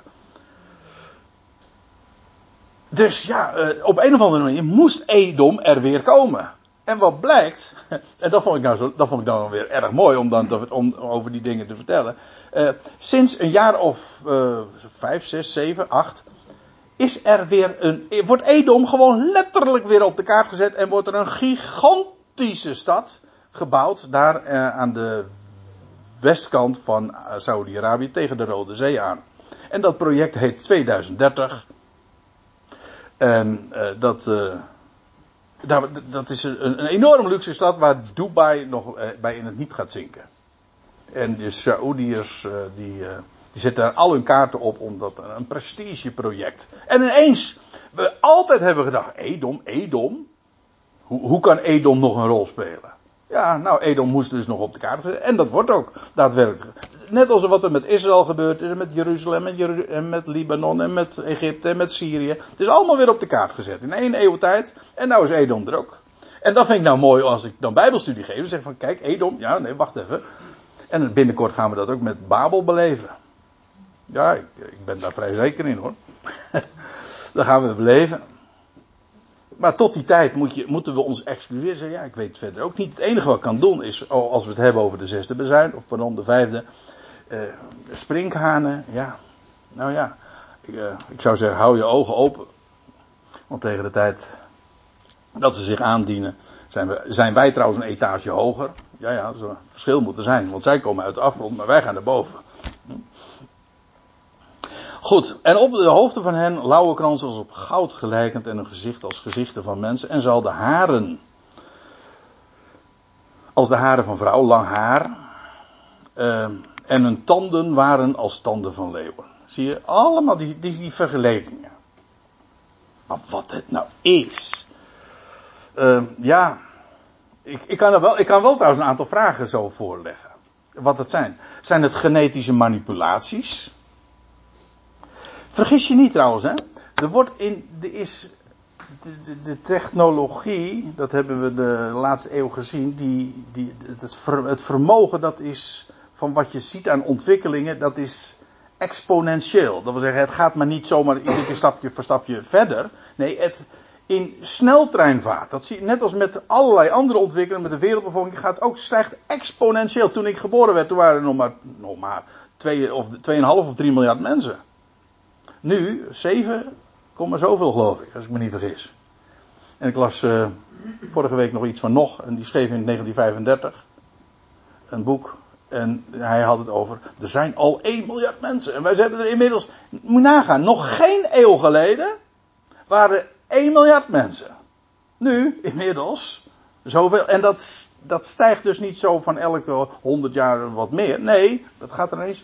Dus ja, uh, op een of andere manier moest Edom er weer komen. En wat blijkt, en dat vond ik nou zo, dat vond ik dan weer erg mooi om dan om over die dingen te vertellen. Uh, sinds een jaar of uh, vijf, zes, zeven, acht is er weer een, wordt Edom gewoon letterlijk weer op de kaart gezet en wordt er een gigantische stad gebouwd daar aan de westkant van Saudi-Arabië tegen de Rode Zee aan. En dat project heet 2030. En dat dat, dat is een, een enorm luxe stad waar Dubai nog eh, bij in het niet gaat zinken. En de Saoediërs eh, die, eh, die zetten daar al hun kaarten op omdat een prestigeproject. En ineens, we altijd hebben gedacht, Edom, Edom. Hoe, hoe kan Edom nog een rol spelen? Ja, nou, Edom moest dus nog op de kaart gezet. En dat wordt ook daadwerkelijk. Net als wat er met Israël gebeurt is, met Jeruzalem en, Jeru en met Libanon en met Egypte en met Syrië. Het is allemaal weer op de kaart gezet in één eeuw tijd. En nou is Edom er ook. En dat vind ik nou mooi als ik dan Bijbelstudie geef. Dan zeg van, kijk, Edom, ja, nee, wacht even. En binnenkort gaan we dat ook met Babel beleven. Ja, ik, ik ben daar vrij zeker in hoor. dat gaan we beleven. Maar tot die tijd moet je, moeten we ons excuseren. Ja, ik weet het verder ook niet. Het enige wat ik kan doen is, als we het hebben over de zesde bezuin, of pardon, de vijfde, uh, sprinkhanen. Ja, nou ja, ik, uh, ik, zou zeggen, hou je ogen open. Want tegen de tijd dat ze zich aandienen, zijn, we, zijn wij trouwens een etage hoger. Ja, ja, dat een verschil moeten zijn, want zij komen uit de afgrond, maar wij gaan naar boven. Goed, en op de hoofden van hen lauwe krans als op goud gelijkend en een gezicht als gezichten van mensen. En zal de haren, als de haren van vrouw, lang haar. Uh, en hun tanden waren als tanden van leeuwen. Zie je, allemaal die, die, vergelijkingen. Maar wat het nou is. Uh, ja, ik, ik, kan er wel, ik kan wel trouwens een aantal vragen zo voorleggen. Wat het zijn. Zijn het genetische manipulaties? Vergis je niet trouwens, hè. Er wordt in, er is, de, de, technologie, dat hebben we de laatste eeuw gezien, die, die, het, het vermogen dat is, van wat je ziet aan ontwikkelingen, dat is exponentieel. Dat wil zeggen, het gaat maar niet zomaar iedere stapje voor stapje verder. Nee, het, in sneltreinvaart, dat zie net als met allerlei andere ontwikkelingen, met de wereldbevolking, gaat ook stijgt exponentieel. Toen ik geboren werd, toen waren er nog maar, nog maar 2 of 2,5 of 3 miljard mensen. Nu 7, zoveel geloof ik, als ik me niet vergis. En ik las uh, vorige week nog iets van nog, en die schreef in 1935 een boek. En hij had het over, er zijn al 1 miljard mensen. En wij hebben er inmiddels, moet nagaan, nog geen eeuw geleden waren 1 miljard mensen. Nu, inmiddels, zoveel. En dat, dat stijgt dus niet zo van elke 100 jaar wat meer. Nee, dat gaat er ineens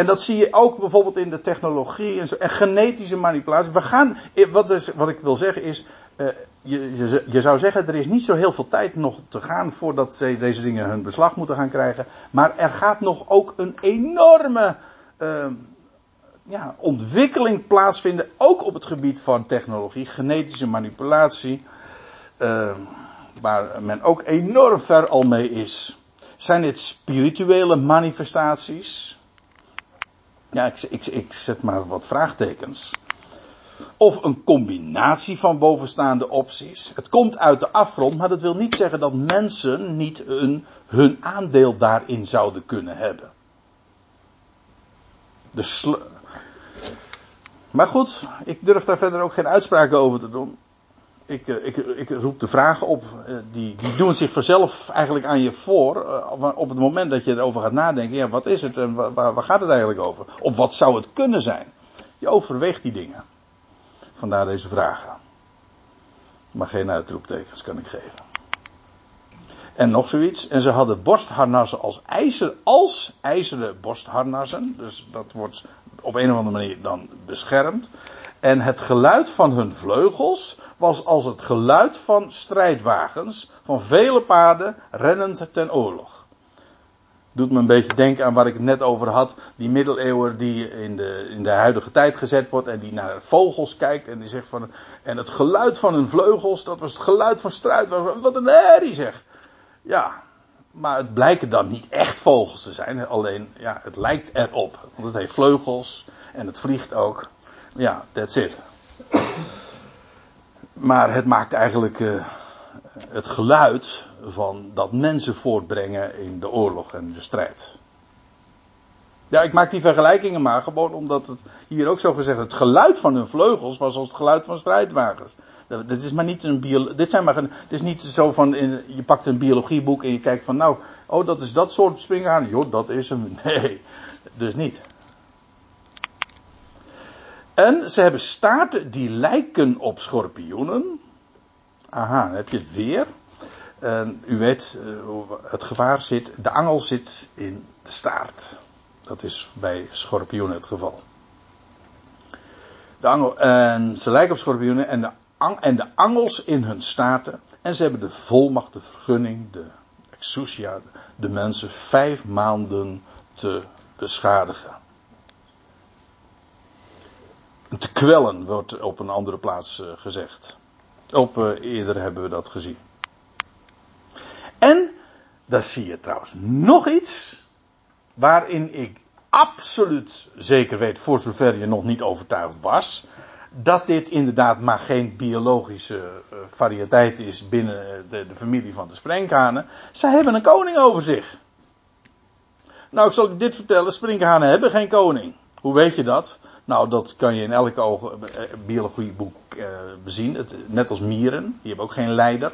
en dat zie je ook bijvoorbeeld in de technologie en, zo, en genetische manipulatie. We gaan, wat, is, wat ik wil zeggen is, uh, je, je, je, zou zeggen, er is niet zo heel veel tijd nog te gaan voordat ze deze dingen hun beslag moeten gaan krijgen. Maar er gaat nog ook een enorme uh, ja, ontwikkeling plaatsvinden, ook op het gebied van technologie, genetische manipulatie. Uh, waar men ook enorm ver al mee is. Zijn dit spirituele manifestaties? Ja, ik, ik, zet maar wat vraagtekens. Of een combinatie van bovenstaande opties. Het komt uit de afgrond, maar dat wil niet zeggen dat mensen niet een, hun aandeel daarin zouden kunnen hebben. De maar goed, ik durf daar verder ook geen uitspraken over te doen ik, eh, ik, ik roep de vragen op, eh, die, die doen zich vanzelf eigenlijk aan je voor. Eh, op het moment dat je erover gaat nadenken, ja, wat is het en waar, waar gaat het eigenlijk over? Of wat zou het kunnen zijn? Je overweegt die dingen. Vandaar deze vragen. Maar geen uitroeptekens kan ik geven. En nog zoiets. En ze hadden borstharnassen als, ijzer, als ijzeren borstharnassen. Dus dat wordt op een of andere manier dan beschermd. En het geluid van hun vleugels was als het geluid van strijdwagens, van vele paarden rennend ten oorlog. Doet me een beetje denken aan waar ik het net over had. Die middeleeuwer die in de, in de huidige tijd gezet wordt en die naar vogels kijkt en die zegt van. En het geluid van hun vleugels, dat was het geluid van strijdwagens. Wat een herrie zeg. Ja, maar het blijken dan niet echt vogels te zijn. Alleen, ja, het lijkt erop. Want het heeft vleugels en het vliegt ook. Ja, that's it. Maar het maakt eigenlijk uh, het geluid van dat mensen voortbrengen in de oorlog en de strijd. Ja, ik maak die vergelijkingen maar gewoon omdat het hier ook zo gezegd het geluid van hun vleugels was als het geluid van strijdwagens. Dit is maar niet een dit zijn maar een, is niet zo van in, je pakt een biologieboek en je kijkt van nou, oh dat is dat soort springhaan, joh dat is hem. Nee, dus niet. En ze hebben staarten die lijken op schorpioenen. Aha, dan heb je het weer. En u weet, uh, het gevaar zit, de angel zit in de staart. Dat is bij schorpioenen het geval. De angel, en ze lijken op schorpioenen en de, en de angels in hun staarten. En ze hebben de volmacht, de vergunning, de exousia, de mensen vijf maanden te beschadigen. Te kwellen wordt op een andere plaats eh, gezegd. Op uh, eerder hebben we dat gezien. En daar zie je trouwens nog iets waarin ik absoluut zeker weet, voor zover je nog niet overtuigd was, dat dit inderdaad maar geen biologische uh, variëteit is binnen de, de, familie van de sprinkhanen. Zij hebben een koning over zich. Nou, ik zal je dit vertellen, sprinkhanen hebben geen koning. Hoe weet je dat? Nou, dat kan je in elk oog, uh, biologieboek bezien. Het, net als mieren, die hebben ook geen leider.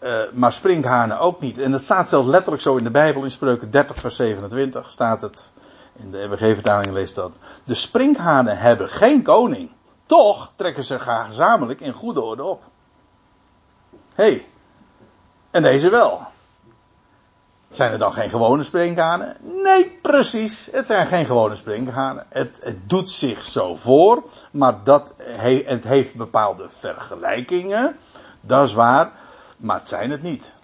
Uh, maar sprinkhanen ook niet. En dat staat zelfs letterlijk zo in de Bijbel, in Spreuken 30 vers 27 staat het. In de MWG-vertaling leest dat. De sprinkhanen hebben geen koning. Toch trekken ze gezamenlijk in goede orde op. Hey, en deze wel. Zijn er dan geen gewone sprinkhanen? Nee, precies. Het zijn geen gewone sprinkhanen. Het, het doet zich zo voor, maar dat he, het heeft bepaalde vergelijkingen. Dat is waar, maar het zijn het niet.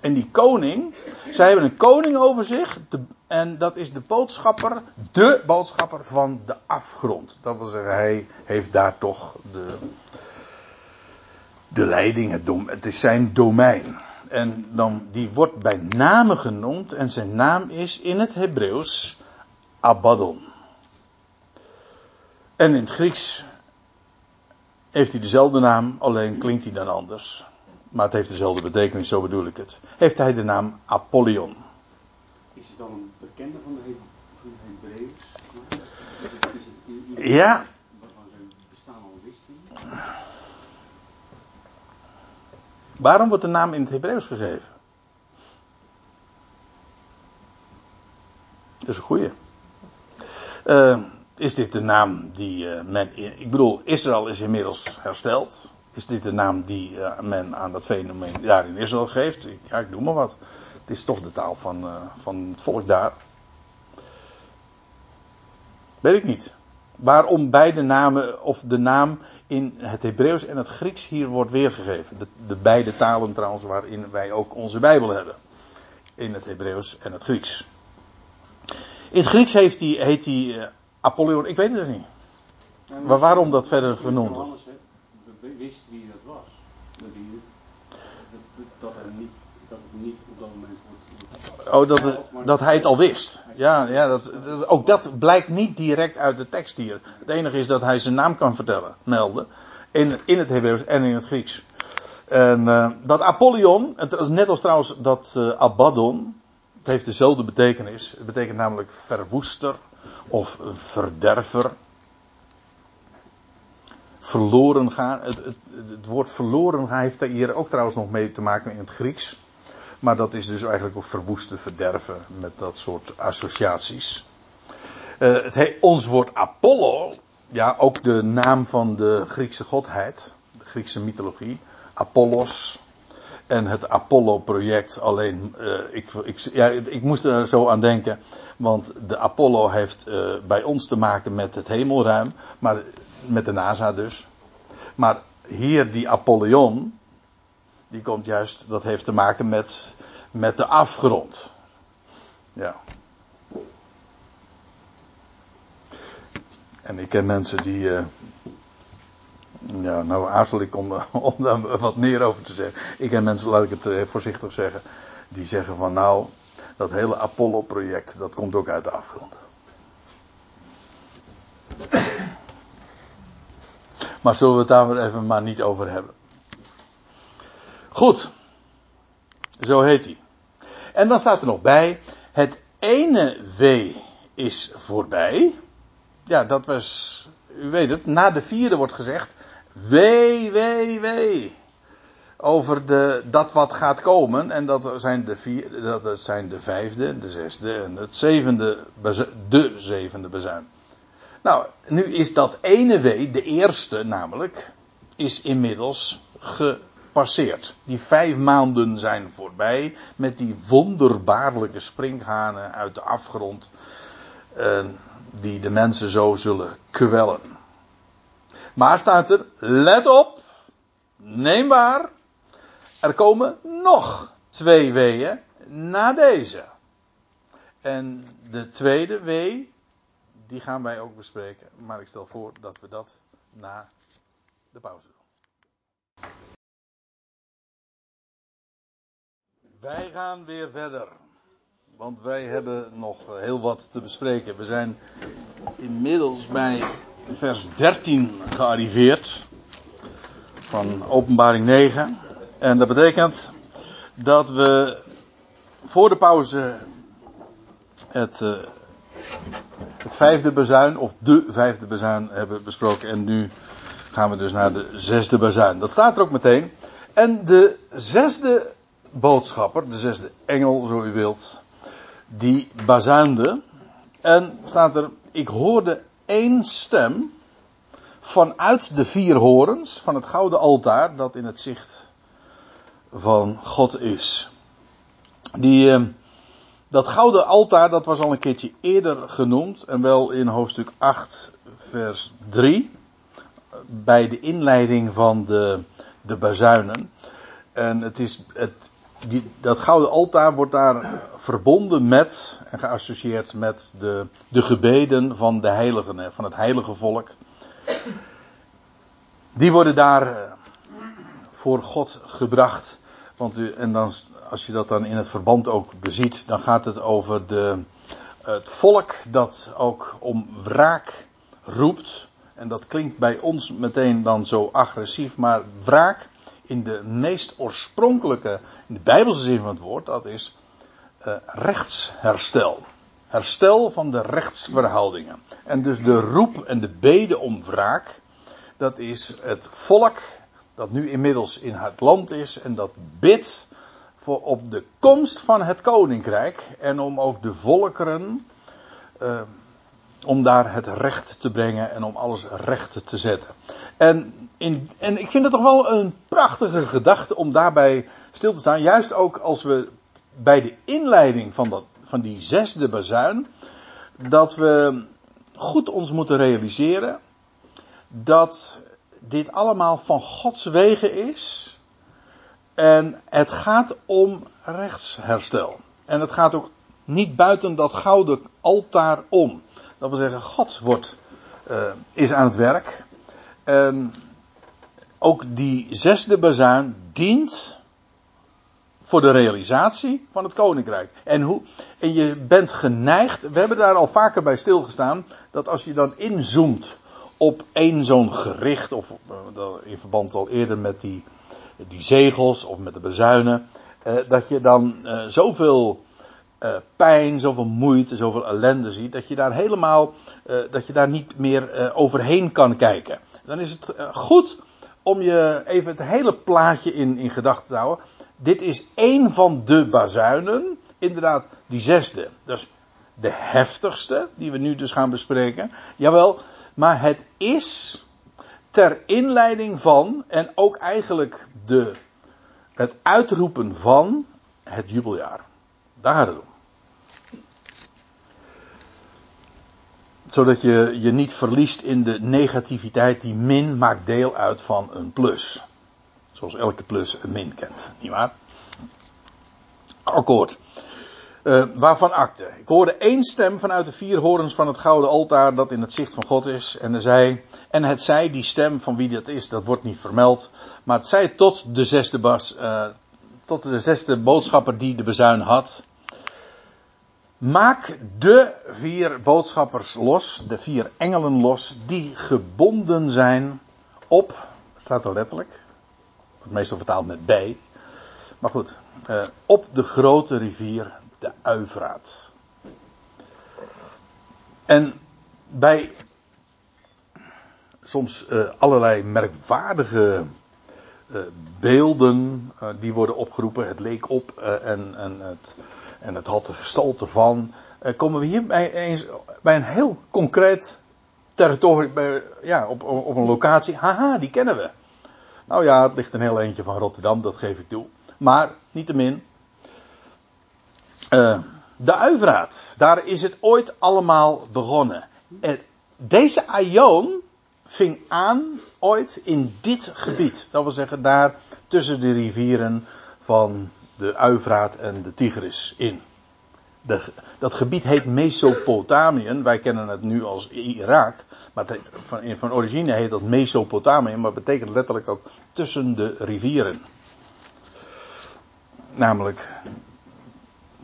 En die koning, zij hebben een koning over zich, en dat is de boodschapper, de boodschapper van de afgrond. Dat wil zeggen, hij heeft daar toch de, de leiding, het is zijn domein. En dan, die wordt bij name genoemd en zijn naam is in het Hebreeuws Abaddon. En in het Grieks heeft hij dezelfde naam, alleen klinkt hij dan anders. Maar het heeft dezelfde betekenis, zo bedoel ik het. Heeft hij de naam Apollyon. Is het dan een bekende van de, van de Hebreeuws? Ja. Waarvan zijn bestaan al wisten? Waarom wordt de naam in het Hebreeuws gegeven? Dat is een goeie. Uh, is dit de naam die uh, men. Ik bedoel, Israël is inmiddels hersteld. Is dit de naam die uh, men aan dat fenomeen daar in Israël geeft? Ja, ik doe maar wat. Het is toch de taal van, van het volk daar. Weet ik niet. Waarom beide namen, of de naam in het Hebreeuws en het Grieks hier wordt weergegeven. De, de, beide talen trouwens waarin wij ook onze Bijbel hebben. In het Hebreeuws en het Grieks. In het Grieks heeft die, heet hij uh, Apollyon, ik weet het niet. Ja, maar waarom dat verder genoemd is? wist wie dat was. Dat, die, dat, dat, er niet, dat het niet op dat moment wordt. Oh, dat, dat hij het al wist. Ja, ja dat, ook dat blijkt niet direct uit de tekst hier. Het enige is dat hij zijn naam kan vertellen, melden. In, in het Hebreeuws en in het Grieks. En uh, dat Apollyon, het, net als trouwens dat uh, Abaddon, het heeft dezelfde betekenis. Het betekent namelijk verwoester of verderver. Verloren gaan. Het, het, het, woord verloren gaan heeft hier ook trouwens nog mee te maken in het Grieks. Maar dat is dus eigenlijk ook verwoesten, verderven met dat soort associaties. Uh, het he, ons woord Apollo, ja, ook de naam van de Griekse godheid, de Griekse mythologie, Apollos. En het Apollo-project, alleen, uh, ik, ik, ja, ik moest er zo aan denken, want de Apollo heeft uh, bij ons te maken met het hemelruim, maar met de NASA dus. Maar hier die Apollyon, die komt juist, dat heeft te maken met, met de afgrond. Ja. En ik ken mensen die. Uh, ja, nou aarzel ik om, om daar wat meer over te zeggen. Ik ken mensen, laat ik het uh, voorzichtig zeggen, die zeggen van nou, dat hele Apollo-project, dat komt ook uit de afgrond. Maar zullen we het daar even maar niet over hebben. Goed. Zo heet hij. En dan staat er nog bij, het ene wee is voorbij. Ja, dat was, u weet het, na de vierde wordt gezegd, wee, wee, wee. Over de, dat wat gaat komen. En dat zijn de, vier, dat zijn de vijfde, de zesde en het zevende, de zevende bezuin. Nou, nu is dat ene wee, de eerste namelijk, is inmiddels gepasseerd. Die vijf maanden zijn voorbij met die wonderbaarlijke springhanen uit de afgrond. Uh, die de mensen zo zullen kwellen. Maar staat er, let op, neem waar, er komen nog twee weeën na deze. En de tweede wee, die gaan wij ook bespreken. Maar ik stel voor dat we dat na de pauze doen. Wij gaan weer verder. Want wij hebben nog heel wat te bespreken. We zijn inmiddels bij vers 13 gearriveerd. Van openbaring 9. En dat betekent dat we voor de pauze het, uh, het vijfde bezuin, of de vijfde bezuin hebben besproken. En nu gaan we dus naar de zesde bezuin. Dat staat er ook meteen. En de zesde boodschapper, de zesde engel, zo u wilt, die bazuinde. En staat er, ik hoorde één stem vanuit de vier horens van het gouden altaar dat in het zicht van God is. Die, eh, dat gouden altaar, dat was al een keertje eerder genoemd, en wel in hoofdstuk 8, vers 3, bij de inleiding van de, de bazuinen. En het is, het, die, dat gouden altaar wordt daar verbonden met en geassocieerd met de, de gebeden van de heiligen, van het heilige volk. Die worden daar eh, voor God gebracht. Want u, en dan, als je dat dan in het verband ook beziet, dan gaat het over de, het volk dat ook om wraak roept. En dat klinkt bij ons meteen dan zo agressief, maar wraak in de meest oorspronkelijke, in de Bijbelse zin van het woord, dat is uh, rechtsherstel. Herstel van de rechtsverhoudingen. En dus de roep en de bede om wraak, dat is het volk dat nu inmiddels in het land is en dat bidt voor op de komst van het koninkrijk en om ook de volkeren, uh, om daar het recht te brengen en om alles recht te zetten. En, en ik vind het toch wel een prachtige gedachte om daarbij stil te staan, juist ook als we bij de inleiding van, dat, van die zesde bazuin, dat we goed ons moeten realiseren dat dit allemaal van Gods wegen is. En het gaat om rechtsherstel. En het gaat ook niet buiten dat gouden altaar om. Dat wil zeggen, God wordt, uh, is aan het werk. En ook die zesde bazuin dient voor de realisatie van het koninkrijk. En, hoe, en je bent geneigd, we hebben daar al vaker bij stilgestaan, dat als je dan inzoomt op één zo'n gericht, of eh, in verband al eerder met die, die zegels of met de bezuinen, eh, dat je dan zoveel uh, pijn, zoveel moeite, zoveel ellende ziet, dat je daar helemaal, dat je daar niet meer overheen kan kijken. Dan is het goed om je even het hele plaatje in, in gedachten te houden. Dit is één van de bazuinen. Inderdaad, die zesde. Dat is de heftigste, die we nu dus gaan bespreken. Jawel, maar het is ter inleiding van, en ook eigenlijk de, het uitroepen van het jubeljaar. Daar gaat het om. Zodat je je niet verliest in de negativiteit die min maakt deel uit van een plus. Zoals elke plus een min kent, nietwaar? Akkoord. Uh, waarvan akte. Ik hoorde één stem vanuit de vier horens van het gouden altaar dat in het zicht van God is. En, er zei, en het zei, die stem van wie dat is, dat wordt niet vermeld. Maar het zei tot de zesde, bas, uh, tot de zesde boodschapper die de bezuin had. Maak de vier boodschappers los, de vier engelen los, die gebonden zijn op, staat er letterlijk, wordt meestal vertaald met bij. Maar goed, uh, op de grote rivier de Uivraat. En bij soms uh, allerlei merkwaardige uh, beelden die worden opgeroepen, het leek op en, en, het, en het had de gestalte van, komen we hier bij, eens, bij een heel concreet territorium, bij, ja, op, op een locatie. Haha, die kennen we. Nou ja, het ligt een heel eentje van Rotterdam, dat geef ik toe. Maar, niettemin. Uh, de Uivraat, daar is het ooit allemaal begonnen. En deze Aion ving aan ooit in dit gebied. Dat wil zeggen, daar tussen de rivieren van de Uivraat en de Tigris in. Dat gebied heet Mesopotamië. Wij kennen het nu als Irak. Maar heet, van, van origine heet dat Mesopotamië. Maar betekent letterlijk ook tussen de rivieren. Namelijk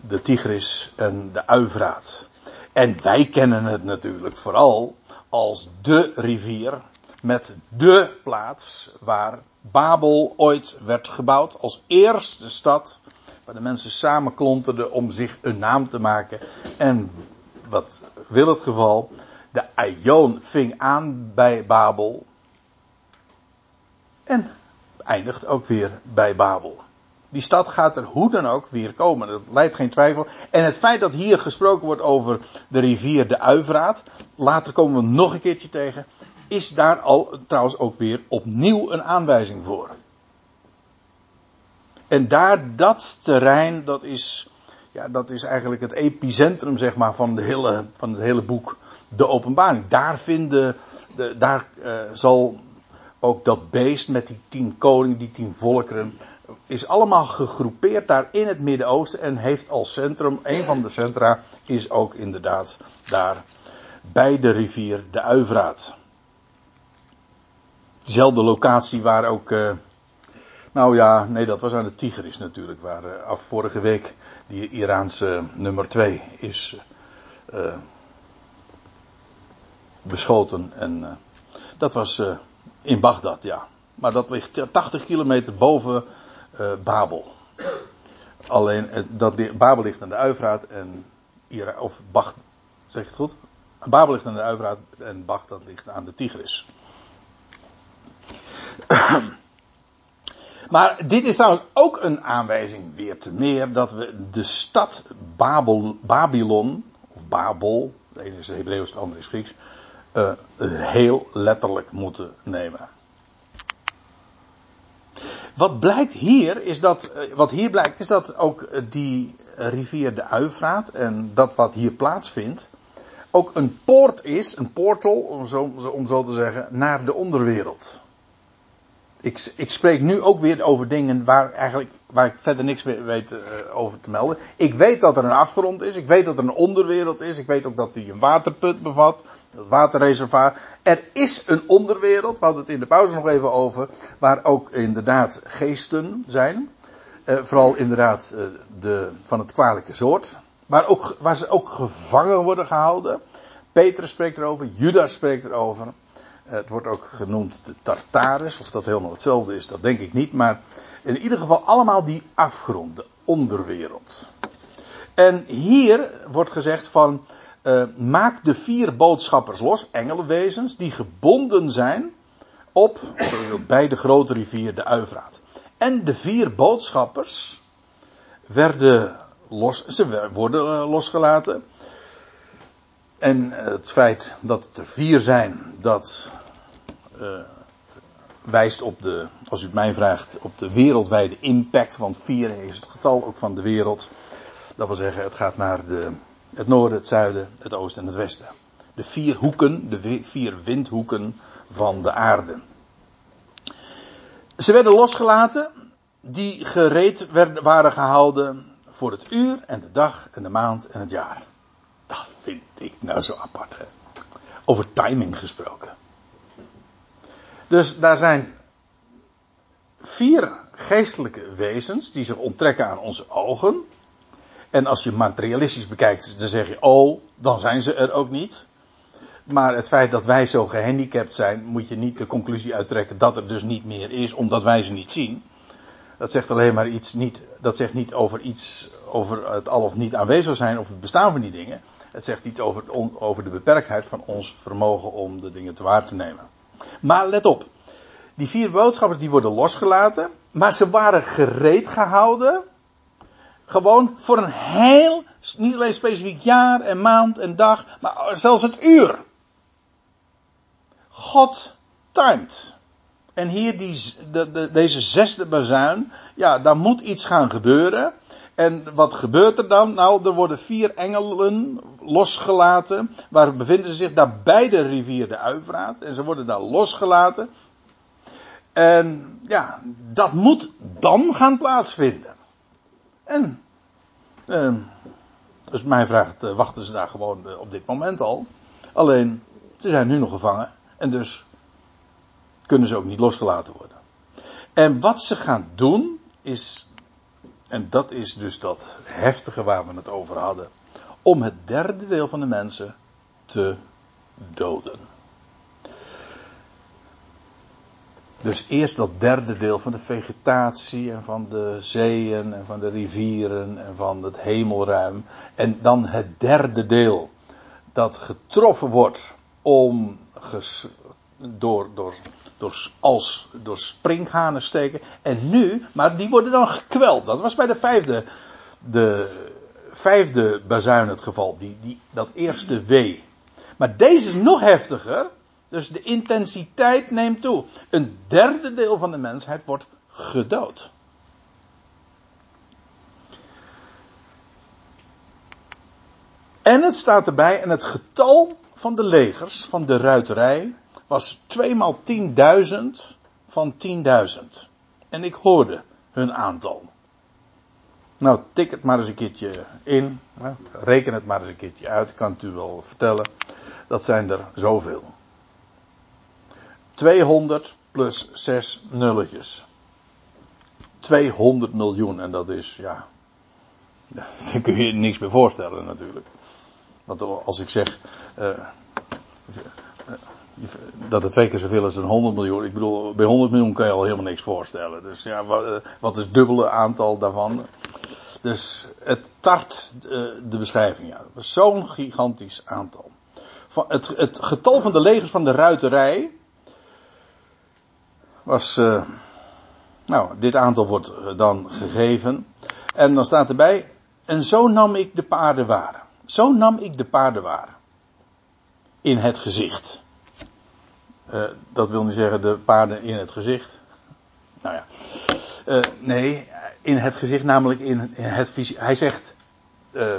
de Tigris en de Uivraat. En wij kennen het natuurlijk vooral als de rivier met de plaats waar Babel ooit werd gebouwd als eerste stad waar de mensen samenklonterden om zich een naam te maken. En wat wil het geval? De Aion ving aan bij Babel. En eindigt ook weer bij Babel. Die stad gaat er hoe dan ook weer komen. Dat leidt geen twijfel. En het feit dat hier gesproken wordt over de rivier de Uivraat. Later komen we nog een keertje tegen. Is daar al trouwens ook weer opnieuw een aanwijzing voor. En daar, dat terrein, dat is, ja, dat is eigenlijk het epicentrum, zeg maar, van, de hele, van het hele boek, de openbaring. Daar vinden, de, daar uh, zal ook dat beest met die tien koningen, die tien volkeren, is allemaal gegroepeerd daar in het Midden-Oosten en heeft als centrum, een van de centra, is ook inderdaad daar bij de rivier de Uivraat. Dezelfde locatie waar ook uh, nou ja, nee, dat was aan de Tigris natuurlijk, waar uh, af vorige week die Iraanse nummer 2 is uh, beschoten. En dat was in Bagdad, ja. Maar dat ligt 80 kilometer boven Babel. Alleen, dat, Babel ligt aan de Uivraat en Ira, of Bagdad, zeg je het goed? Babel ligt aan de Uivraat en Bagdad ligt aan de Tigris. Maar dit is trouwens ook een aanwijzing weer te meer dat we de stad Babel, Babylon, of Babel, de ene is Hebreeuws, de andere is Grieks, uh, heel letterlijk moeten nemen. Wat blijkt hier is dat, eh, wat hier blijkt is dat ook die rivier de Uivraat en dat wat hier plaatsvindt, ook een poort is, een portal, zo, om zo te zeggen, naar de onderwereld ik, spreek nu ook weer over dingen waar, eigenlijk, waar ik verder niks weet uh, over te melden. Ik weet dat er een afgrond is. Ik weet dat er een onderwereld is. Ik weet ook dat die een waterput bevat. Dat waterreservoir. Er is een onderwereld. We hadden het in de pauze nog even over. Waar ook inderdaad geesten zijn. Uh, vooral inderdaad uh, de, van het kwalijke soort. Waar, ook, waar ze ook gevangen worden gehouden. Petrus spreekt erover. Judas spreekt erover. Het wordt ook genoemd de Tartarus. Of dat helemaal hetzelfde is, dat denk ik niet. Maar in ieder geval allemaal die afgrond, de onderwereld. En hier wordt gezegd van. Uh, maak de vier boodschappers los, engelenwezens, die gebonden zijn op, bij de grote rivier de Uivraat. En de vier boodschappers werden los, ze worden uh, losgelaten. En het feit dat het er vier zijn, dat uh, wijst op de, als u het mij vraagt, op de wereldwijde impact. Want vier is het getal ook van de wereld. Dat wil zeggen, het gaat naar de, het noorden, het zuiden, het oosten en het westen. De vier hoeken, de vier windhoeken van de aarde. Ze werden losgelaten, die gereed werden, waren gehouden voor het uur en de dag en de maand en het jaar. Vind ik nou zo apart. Over timing gesproken. Dus daar zijn vier geestelijke wezens die zich onttrekken aan onze ogen. En als je materialistisch bekijkt, dan zeg je, oh, dan zijn ze er ook niet. Maar het feit dat wij zo gehandicapt zijn, moet je niet de conclusie uittrekken dat er dus niet meer is, omdat wij ze niet zien. Dat zegt alleen maar iets niet, dat zegt niet over iets, over het al of niet aanwezig zijn of het bestaan van die dingen. Het zegt iets over, over de beperktheid van ons vermogen om de dingen te waar te nemen. Maar let op, die vier boodschappers die worden losgelaten, maar ze waren gereed gehouden, gewoon voor een heel, niet alleen specifiek jaar en maand en dag, maar zelfs het uur. God timed. En hier die, de, deze zesde bazuin, ja, daar moet iets gaan gebeuren. En wat gebeurt er dan? Nou, er worden vier engelen losgelaten. Waar bevinden ze zich? Daar bij de rivier de Uivraat. En ze worden daar losgelaten. En ja, dat moet dan gaan plaatsvinden. En, eh, dus mij vraagt, uh, wachten ze daar gewoon uh, op dit moment al. Alleen, ze zijn nu nog gevangen. En dus kunnen ze ook niet losgelaten worden. En wat ze gaan doen is, en dat is dus dat heftige waar we het over hadden, om het derde deel van de mensen te doden. Dus eerst dat derde deel van de vegetatie en van de zeeën en van de rivieren en van het hemelruim. En dan het derde deel dat getroffen wordt om door, door, door, als, door springhanen steken. En nu, maar die worden dan gekweld. Dat was bij de vijfde, de vijfde bazuin het geval. Die, die, dat eerste wee. Maar deze is nog heftiger. Dus de intensiteit neemt toe. Een derde deel van de mensheid wordt gedood. En het staat erbij, en het getal van de legers, van de ruiterij, was 2 maal 10.000 van 10.000. En ik hoorde hun aantal. Nou, tik het maar eens een keertje in. Reken het maar eens een keertje uit. Ik kan het u wel vertellen. Dat zijn er zoveel. 200 plus 6 nulletjes. 200 miljoen. En dat is, ja. Daar kun je niks meer voorstellen natuurlijk. Want als ik zeg. Uh, dat het twee keer zoveel is dan 100 miljoen. Ik bedoel, bij 100 miljoen kan je al helemaal niks voorstellen. Dus ja, wat, wat is het dubbele aantal daarvan? Dus het tart de beschrijving. Ja. Zo'n gigantisch aantal. Het, getal van de legers van de ruiterij was. Uh, nou, dit aantal wordt dan gegeven. En dan staat erbij. En zo nam ik de paarden waar. Zo nam ik de paarden waar. In het gezicht. Uh, dat wil niet zeggen de paarden in het gezicht. Nou ja. Uh, nee, in het gezicht, namelijk in, het visie. Hij zegt. Uh,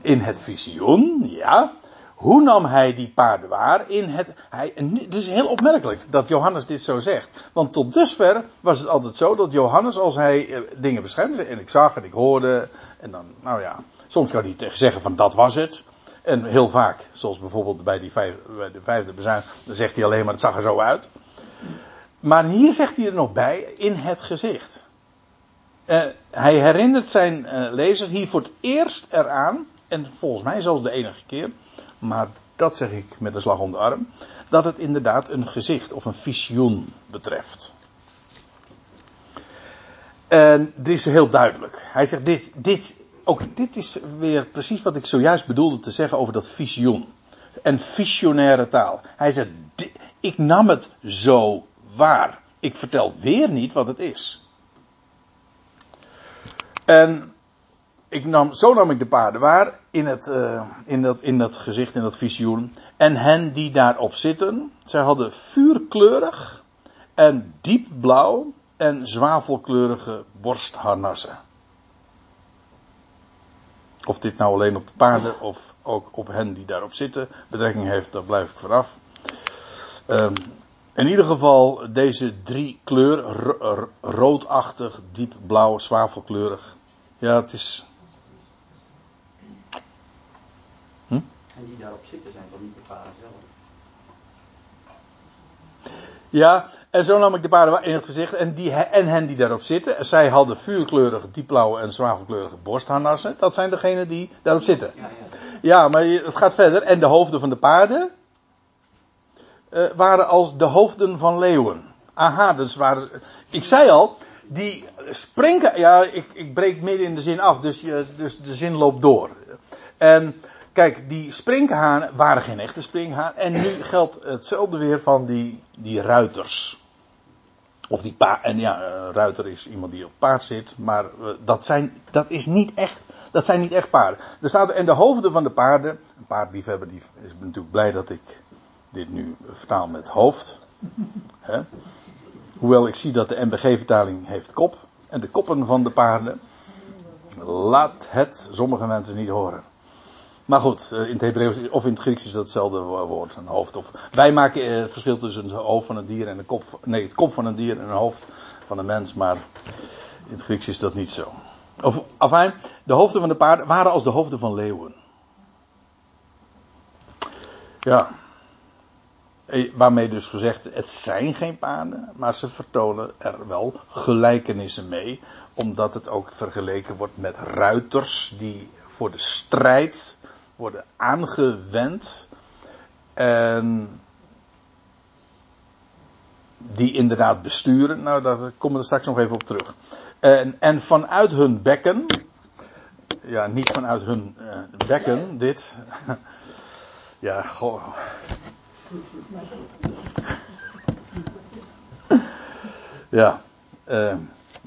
in het visioen, ja. Hoe nam hij die paarden waar? In het, hij, is heel opmerkelijk dat Johannes dit zo zegt. Want tot dusver was het altijd zo dat Johannes, als hij dingen beschrijft, en ik zag en ik hoorde, en dan, nou ja, soms kan hij zeggen van dat was het. En heel vaak, zoals bijvoorbeeld bij, die vijf, bij de vijfde bezuin, dan zegt hij alleen maar het zag er zo uit. Maar hier zegt hij er nog bij, in het gezicht. Uh, hij herinnert zijn uh, lezers hier voor het eerst eraan, en volgens mij zelfs de enige keer, maar dat zeg ik met een slag om de arm, dat het inderdaad een gezicht of een visioen betreft. En dit is heel duidelijk. Hij zegt dit, dit ook dit is weer precies wat ik zojuist bedoelde te zeggen over dat visioen. En visionaire taal. Hij zegt, ik nam het zo waar. Ik vertel weer niet wat het is. En ik nam, zo nam ik de paarden waar in, het, uh, in, dat, in dat gezicht, in dat visioen. En hen die daarop zitten, zij hadden vuurkleurig en diep blauw en zwavelkleurige borstharnassen. Of dit nou alleen op de paarden of ook op hen die daarop zitten betrekking heeft, daar blijf ik vanaf. Um, in ieder geval deze drie kleuren, roodachtig, diep blauw, zwavelkleurig. Ja, het is. Hm? En die daarop zitten zijn toch niet de paarden zelf? Ja, en zo nam ik de paarden in het gezicht en, die, en hen die daarop zitten. Zij hadden vuurkleurige, diepblauwe en zwavelkleurige borstharnassen. Dat zijn degenen die daarop zitten. Ja, maar het gaat verder. En de hoofden van de paarden eh, waren als de hoofden van leeuwen. Aha, dus waren. Ik zei al, die springen. Ja, ik, ik breek midden in de zin af, dus, je, dus de zin loopt door. En kijk, die sprinkhanen waren geen echte sprinkhaan. En nu geldt hetzelfde weer van die, die ruiters. Of die paard. En ja, een ruiter is iemand die op paard zit. Maar eh, dat, zijn, dat is niet echt. Dat zijn niet echt paarden. Er staat en de hoofden van de paarden. Een paardliefhebber die is natuurlijk blij dat ik dit nu vertaal met hoofd. Hè? Hoewel ik zie dat de MBG-vertaling heeft kop. En de koppen van de paarden. Laat het sommige mensen niet horen. Maar goed, eh, in het Hebreeuws of in het Grieks is dat hetzelfde wo- woord, een hoofd. Of, wij maken eh, het verschil tussen het hoofd van een dier en de kop. Nee, het kop van een dier en een hoofd van een mens. Maar in het Grieks is dat niet zo. Of, afijn, de hoofden van de paarden waren als de hoofden van leeuwen. Ja. Eh, Waarmee dus gezegd, het zijn geen paarden, maar ze vertonen er wel gelijkenissen mee. Omdat het ook vergeleken wordt met ruiters die voor de strijd worden aangewend. En die inderdaad besturen. Nou, daar komen we straks nog even op terug. En, en vanuit hun bekken. Ja, niet vanuit hun eh, bekken, dit. ja, goh. ja. eh,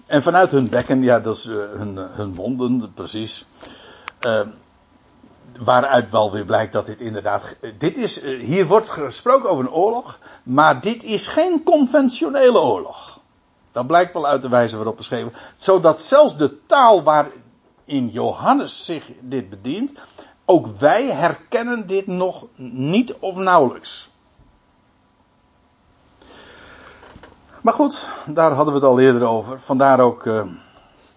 en vanuit hun bekken, ja, dat is eh, hun, hun monden, precies. Eh, waaruit wel weer blijkt dat dit inderdaad. Dit is, eh, hier wordt gesproken over een oorlog, maar dit is geen conventionele oorlog. Dat blijkt wel uit de wijze waarop beschreven. Zodat zelfs de taal waarin Johannes zich dit bedient, ook wij herkennen dit nog niet of nauwelijks. Maar goed, daar hadden we het al eerder over. Vandaar ook eh,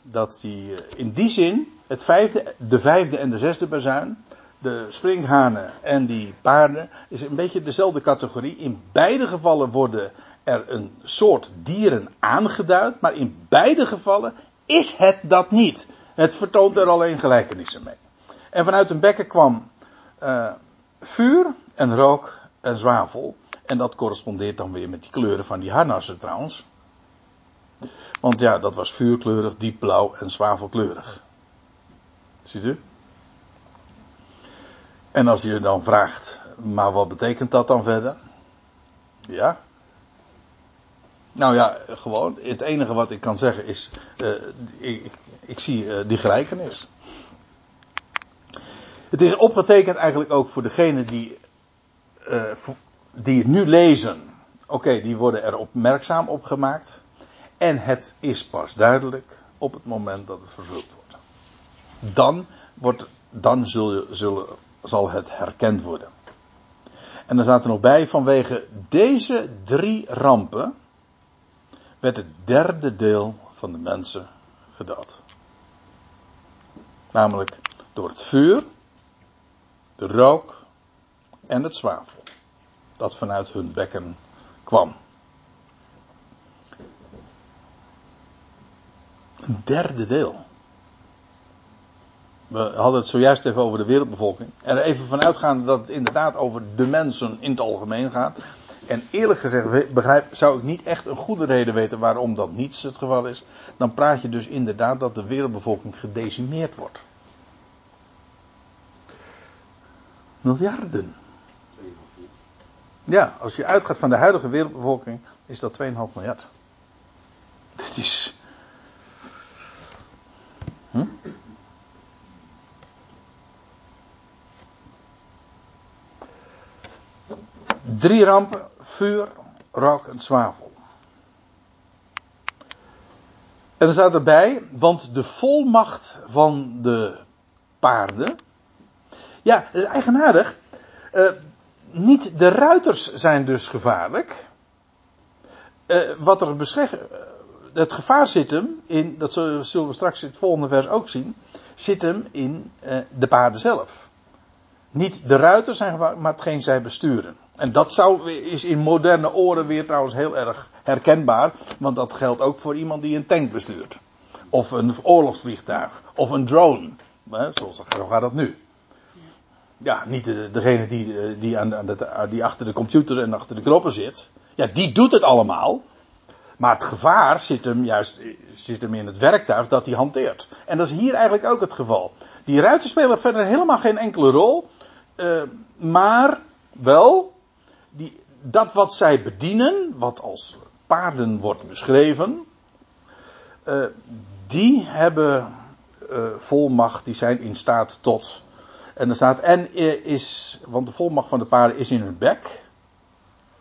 dat eh, in die zin het vijfde, de vijfde en de zesde bazuin, de springhanen en die paarden, is een beetje dezelfde categorie. In beide gevallen worden er een soort dieren aangeduid, maar in beide gevallen is het dat niet. Het vertoont er alleen gelijkenissen mee. En vanuit een bekken kwam eh, vuur en rook en zwavel. En dat correspondeert dan weer met die kleuren van die harnassen trouwens. Want ja, dat was vuurkleurig, diepblauw en zwavelkleurig. En als je dan vraagt, maar wat betekent dat dan verder? Ja. Nou ja, gewoon. Het enige wat ik kan zeggen is, eh, ik, ik, zie eh, die gelijkenis. Het is opgetekend eigenlijk ook voor degenen die, eh, die het nu lezen. Oké, die worden er opmerkzaam op gemaakt. En het is pas duidelijk op het moment dat het vervuld wordt. Dan, wordt, dan zul zal het herkend worden. En dan staat er nog bij, vanwege deze drie rampen werd het derde deel van de mensen gedood. Namelijk door het vuur, de rook en het zwavel. Dat vanuit hun bekken kwam. Een derde deel. We hadden het zojuist even over de wereldbevolking. En even vanuitgaande dat het inderdaad over de mensen in het algemeen gaat. En eerlijk gezegd begrijp, zou ik niet echt een goede reden weten waarom dat niet het geval is. Dan praat je dus inderdaad dat de wereldbevolking gedecimeerd wordt. Miljarden. Ja, als je uitgaat van de huidige wereldbevolking, is dat 2,5 miljard. Dit is. Drie rampen: vuur, rook en zwavel. En er staat erbij, want de volmacht van de paarden. Ja, eigenaardig. Eh, niet de ruiters zijn dus gevaarlijk. Eh, wat er beschreven. het gevaar zit hem in, dat zullen we straks in het volgende vers ook zien, zit hem in eh, de paarden zelf. Niet de ruiters zijn gevaarlijk, maar hetgeen zij besturen. En dat zou, is in moderne oren weer trouwens heel erg herkenbaar, want dat geldt ook voor iemand die een tank bestuurt. Of een oorlogsvliegtuig, of een drone. Hè, zoals zo gaat dat nu. ja, niet de, degene die, eh, die, aan, aan de, die achter de computer en achter de knoppen zit. Ja, die doet het allemaal. Maar het gevaar zit hem juist zit hem in het werktuig dat hij hanteert. En dat is hier eigenlijk ook het geval. Die ruiten spelen verder helemaal geen enkele rol. Uh, maar wel, die, dat wat zij bedienen, wat als paarden wordt beschreven, uh, die hebben uh, volmacht, die zijn in staat tot. En er staat, en is, want de volmacht van de paarden is in hun bek,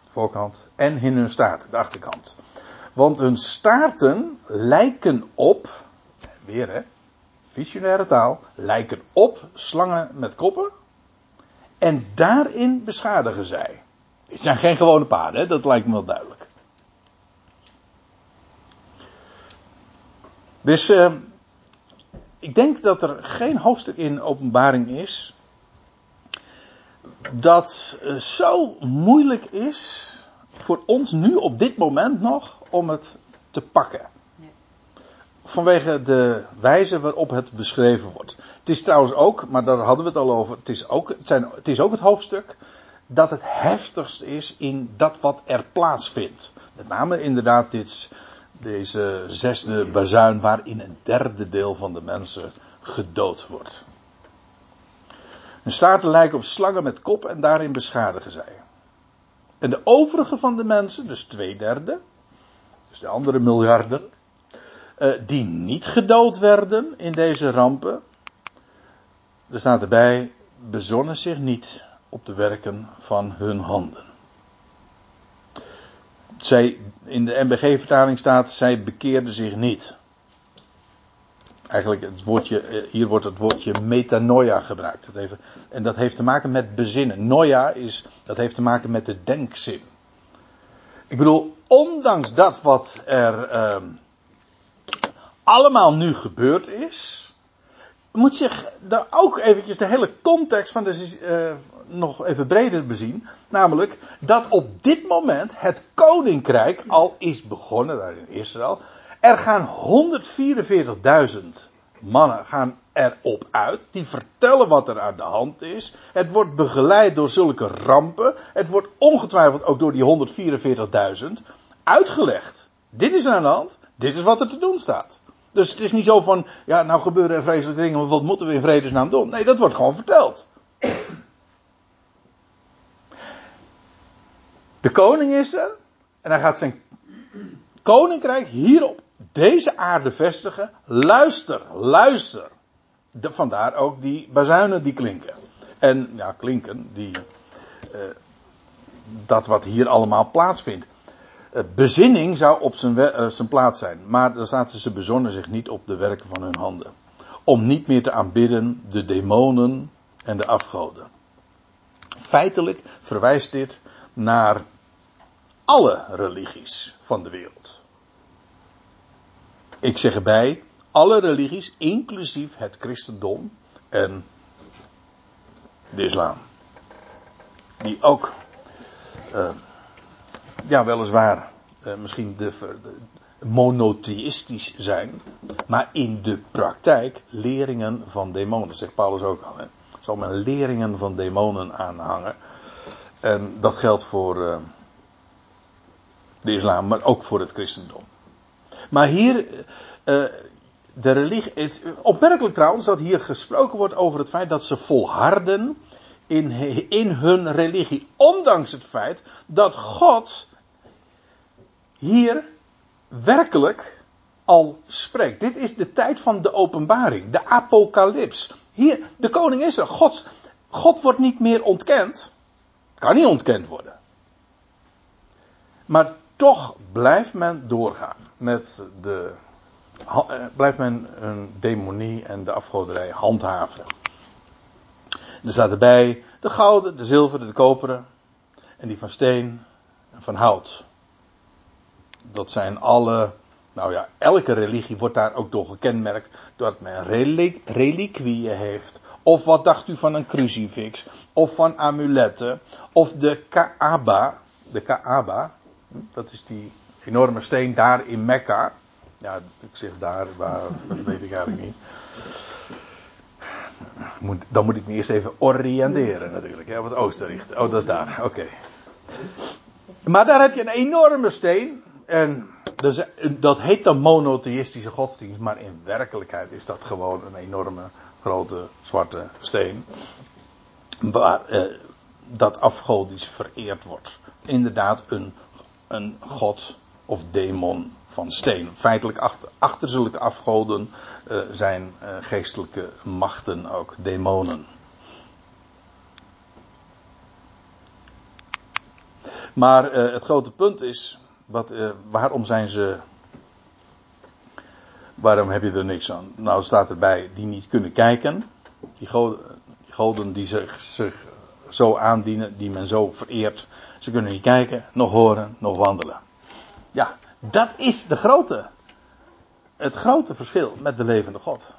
voorkant, en in hun staart, de achterkant. Want hun staarten lijken op, weer hè, visionaire taal, lijken op slangen met koppen. En daarin beschadigen zij. Het zijn geen gewone paarden, hè? dat lijkt me wel duidelijk. Dus uh, ik denk dat er geen hoofdstuk in openbaring is dat uh, zo moeilijk is voor ons nu op dit moment nog om het te pakken. Vanwege de wijze waarop het beschreven wordt. Het is trouwens ook, maar daar hadden we het al over, het is ook het, zijn, het, is ook het hoofdstuk dat het heftigst is in dat wat er plaatsvindt. Met name inderdaad dit, deze zesde bazuin waarin een derde deel van de mensen gedood wordt. Een staarten lijken op slangen met kop en daarin beschadigen zij. En de overige van de mensen, dus twee derde, dus de andere miljarden, uh, die niet gedood werden in deze rampen, er staat erbij, bezonnen zich niet op de werken van hun handen. Zij, in de MBG-vertaling staat, zij bekeerden zich niet. Eigenlijk, het woordje, eh, hier wordt het woordje metanoia gebruikt. Dat en dat heeft te maken met bezinnen. Noia is, dat heeft te maken met de denkzin. Ik bedoel, ondanks dat wat er uh, allemaal nu gebeurd is, moet zich daar ook eventjes de hele context van de, uh, nog even breder bezien. Namelijk dat op dit moment het koninkrijk al is begonnen, daar in Israël. Er gaan 144.000 mannen gaan erop uit. Die vertellen wat er aan de hand is. Het wordt begeleid door zulke rampen. Het wordt ongetwijfeld ook door die 144.000 uitgelegd. Dit is aan de hand. Dit is wat er te doen staat. Dus het is niet zo van, ja, nou gebeuren er vreselijke dingen, maar wat moeten we in vredesnaam doen? Nee, dat wordt gewoon verteld. De koning is er en hij gaat zijn koninkrijk hier op deze aarde vestigen. Luister, luister. Vandaar ook die bazuinen die klinken. En ja, klinken, die, uh, dat wat hier allemaal plaatsvindt. Uh, bezinning zou op zijn, uh, zijn plaats zijn. Maar dan staat ze, ze bezonnen zich niet op de werken van hun handen. Om niet meer te aanbidden de demonen en de afgoden. Feitelijk verwijst dit naar alle religies van de wereld. Ik zeg erbij, alle religies, inclusief het christendom en de islam. Die ook, uh, ja weliswaar, uh, misschien de, monotheïstisch zijn, maar in de praktijk leringen van demonen, zegt Paulus ook al. Hè. Zal men leringen van demonen aanhangen. En dat geldt voor uh, de islam, maar ook voor het christendom. Maar hier, uh, de religie, opmerkelijk trouwens dat hier gesproken wordt over het feit dat ze volharden in, in hun religie. Ondanks het feit dat God hier werkelijk al spreekt. Dit is de tijd van de openbaring, de apocalyps. Hier, de koning is er. God, God wordt niet meer ontkend. Kan niet ontkend worden. Maar toch blijft men doorgaan met de. Eh, blijft men een demonie en de afgoderij handhaven. Er staat erbij de gouden, de zilveren, de koperen. En die van steen en van hout. Dat zijn alle. Nou ja, elke religie wordt daar ook door gekenmerkt. Doordat men reliquieën heeft. Of wat dacht u van een crucifix? Of van amuletten? Of de Kaaba. De Kaaba, dat is die enorme steen daar in Mekka. Ja, ik zeg daar, waar, dat weet ik eigenlijk niet. moet, dan moet ik me eerst even oriënteren natuurlijk, hè, op het oosten richten. Oh, dat is daar, oké. Maar daar heb je een enorme steen. En dus, dat heet dan monotheïstische godsdienst, maar in werkelijkheid is dat gewoon een enorme grote zwarte steen. Waar eh, dat afgodisch vereerd wordt. Inderdaad, een, een god of demon van steen. Feitelijk achter, zulke afgoden uh, zijn uh, geestelijke machten ook, demonen. Maar uh, het grote punt is, wat, waarom zijn ze. Waarom heb je er niks aan? Nou, staat erbij die niet kunnen kijken. Die goden, die, goden die zich, zich zo aandienen, die men zo vereert. Ze kunnen niet kijken, nog horen, nog wandelen. Ja, dat is de grote, het grote verschil met de levende God.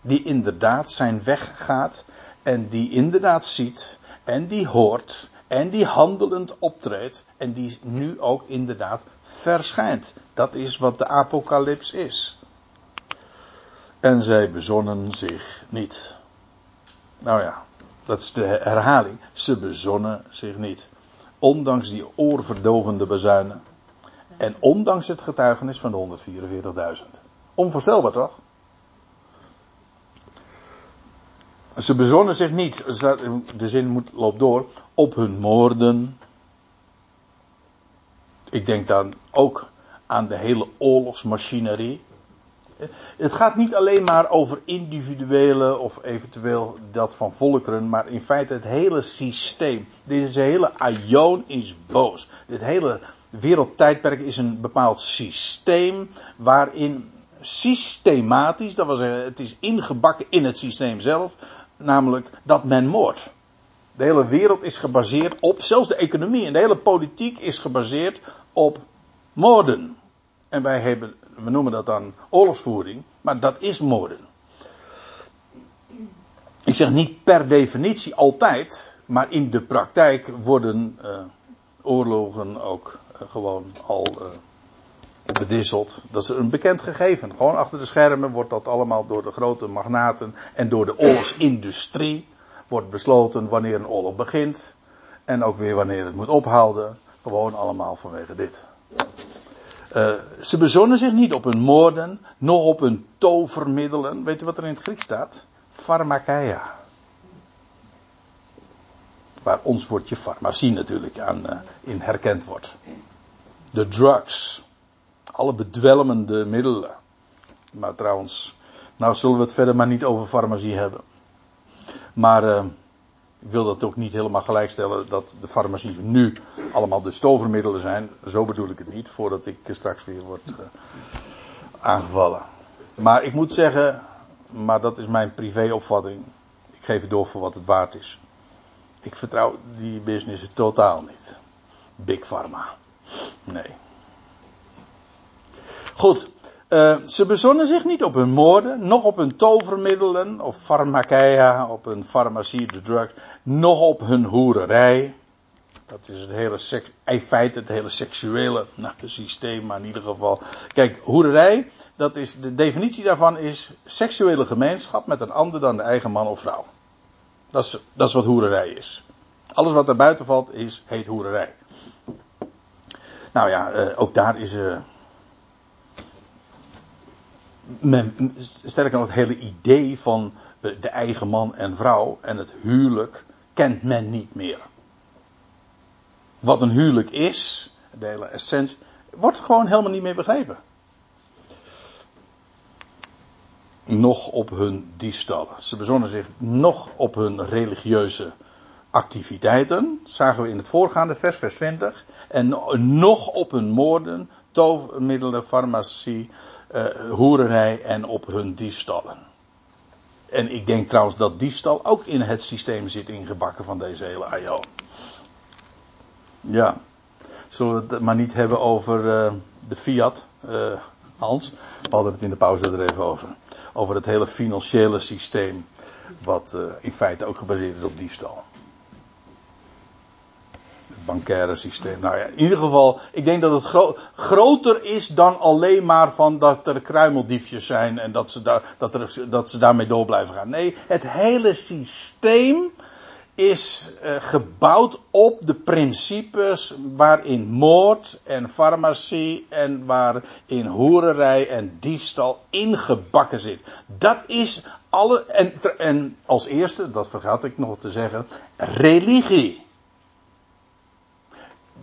Die inderdaad zijn weg gaat en die inderdaad ziet en die hoort en die handelend optreedt en die nu ook inderdaad verschijnt. Dat is wat de apocalyps is. En zij bezonnen zich niet. Nou ja, dat is de herhaling. Ze bezonnen zich niet. Ondanks die oorverdovende bezuinen. En ondanks het getuigenis van de 144.000. Onvoorstelbaar toch? Ze bezonnen zich niet, de zin moet, loopt door, op hun moorden. Ik denk dan ook aan de hele oorlogsmachinerie. Het gaat niet alleen maar over individuele of eventueel dat van volkeren, maar in feite het hele systeem. Deze hele aion is boos. Dit hele wereldtijdperk is een bepaald systeem waarin systematisch, dat zeggen, het is ingebakken in het systeem zelf, namelijk dat men moordt. De hele wereld is gebaseerd op, zelfs de economie en de hele politiek is gebaseerd op moorden. En wij hebben, we noemen dat dan oorlogsvoering, maar dat is moorden. Ik zeg niet per definitie altijd, maar in de praktijk worden uh, oorlogen ook uh, gewoon al uh, bedisseld. Dat is een bekend gegeven. Gewoon achter de schermen wordt dat allemaal door de grote magnaten en door de oorlogsindustrie wordt besloten wanneer een oorlog begint en ook weer wanneer het moet ophouden. Gewoon allemaal vanwege dit. Uh, ze bezonnen zich niet op hun moorden, noch op hun tovermiddelen. Weet u wat er in het Grieks staat? Pharmakeia. Waar ons woordje farmacie natuurlijk aan uh, in herkend wordt. De drugs. Alle bedwelmende middelen. Maar trouwens, nou zullen we het verder maar niet over farmacie hebben. Maar uh, ik wil dat ook niet helemaal gelijkstellen dat de farmacie nu allemaal de stovermiddelen zijn. Zo bedoel ik het niet, voordat ik straks weer word uh, aangevallen. Maar ik moet zeggen, maar dat is mijn privéopvatting. Ik geef het door voor wat het waard is. Ik vertrouw die business totaal niet. Big Pharma. Nee. Goed. Uh, ze bezonnen zich niet op hun moorden, nog op hun tovermiddelen, of farmakeia, op hun farmacie, de drug, nog op hun hoererij. Dat is het hele seks, in feite het hele seksuele nou, systeem, maar in ieder geval. Kijk, hoererij, dat is, de definitie daarvan is seksuele gemeenschap met een ander dan de eigen man of vrouw. Dat is, dat is wat hoererij is. Alles wat daar buiten valt, is, heet hoererij. Nou ja, uh, ook daar is. Uh, men, sterker nog, het hele idee van de eigen man en vrouw en het huwelijk kent men niet meer. Wat een huwelijk is, de hele essentie, wordt gewoon helemaal niet meer begrepen. Nog op hun diefstallen. Ze bezonnen zich nog op hun religieuze activiteiten. Zagen we in het voorgaande vers, vers 20. En nog op hun moorden, tovermiddelen, farmacie, uh, en op hun diefstallen. En ik denk trouwens dat diefstal ook in het systeem zit ingebakken van deze hele AIO. Ja. Zullen we het maar niet hebben over uh, de fiat, uh, Hans? We hadden het in de pauze er even over. Over het hele financiële systeem, wat in feite ook gebaseerd is op diefstal. Bankaire systeem. Nou ja, in ieder geval, ik denk dat het gro groter is dan alleen maar van dat er kruimeldiefjes zijn en dat ze, daar, dat, er, dat ze daarmee door blijven gaan. Nee, het hele systeem is uh, gebouwd op de principes waarin moord en farmacie en waarin hoererij en diefstal ingebakken zit. Dat is alle, en, en als eerste, dat vergat ik nog te zeggen, religie.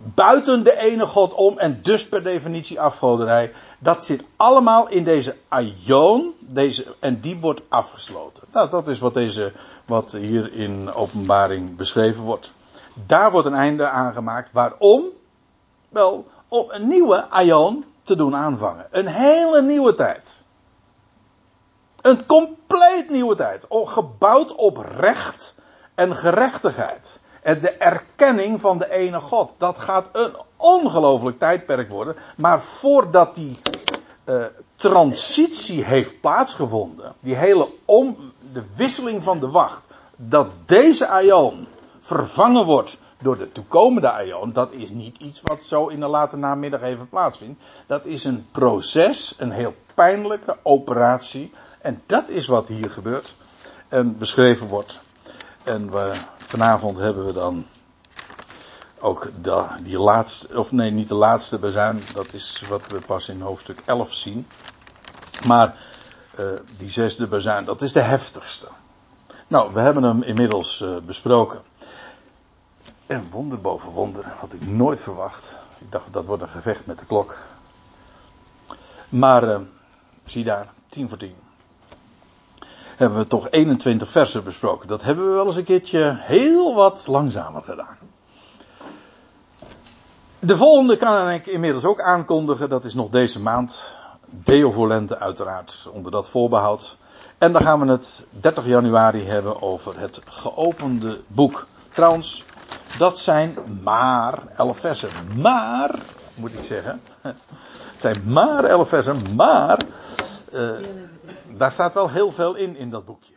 Buiten de ene God om en dus per definitie afgoderij. Dat zit allemaal in deze aion, deze, en die wordt afgesloten. Nou, dat is wat, deze, wat hier in openbaring beschreven wordt. Daar wordt een einde aangemaakt. Waarom? Wel, om een nieuwe aion te doen aanvangen. Een hele nieuwe tijd. Een compleet nieuwe tijd. Gebouwd op recht en gerechtigheid. De erkenning van de ene God. Dat gaat een ongelooflijk tijdperk worden. Maar voordat die uh, transitie heeft plaatsgevonden. Die hele om, de wisseling van de wacht. Dat deze aion vervangen wordt door de toekomende aion. Dat is niet iets wat zo in de late namiddag even plaatsvindt. Dat is een proces, een heel pijnlijke operatie. En dat is wat hier gebeurt. En beschreven wordt. En we, vanavond hebben we dan ook die laatste, of nee, niet de laatste bezuin. Dat is wat we pas in hoofdstuk 11 zien. Maar uh, die zesde bezuin, dat is de heftigste. Nou, we hebben hem inmiddels uh, besproken. En wonder boven wonder, had ik nooit verwacht. Ik dacht dat wordt een gevecht met de klok. Maar uh, zie daar, 10 voor 10. Hebben we toch 21 versen besproken. Dat hebben we wel eens een keertje heel wat langzamer gedaan. De volgende kan ik inmiddels ook aankondigen. Dat is nog deze maand. Deo Volente uiteraard onder dat voorbehoud. En dan gaan we het 30 januari hebben over het geopende boek. Trouwens, dat zijn maar 11 versen. Maar, moet ik zeggen. Het zijn maar 11 versen. Maar, uh, daar staat wel heel veel in, in dat boekje.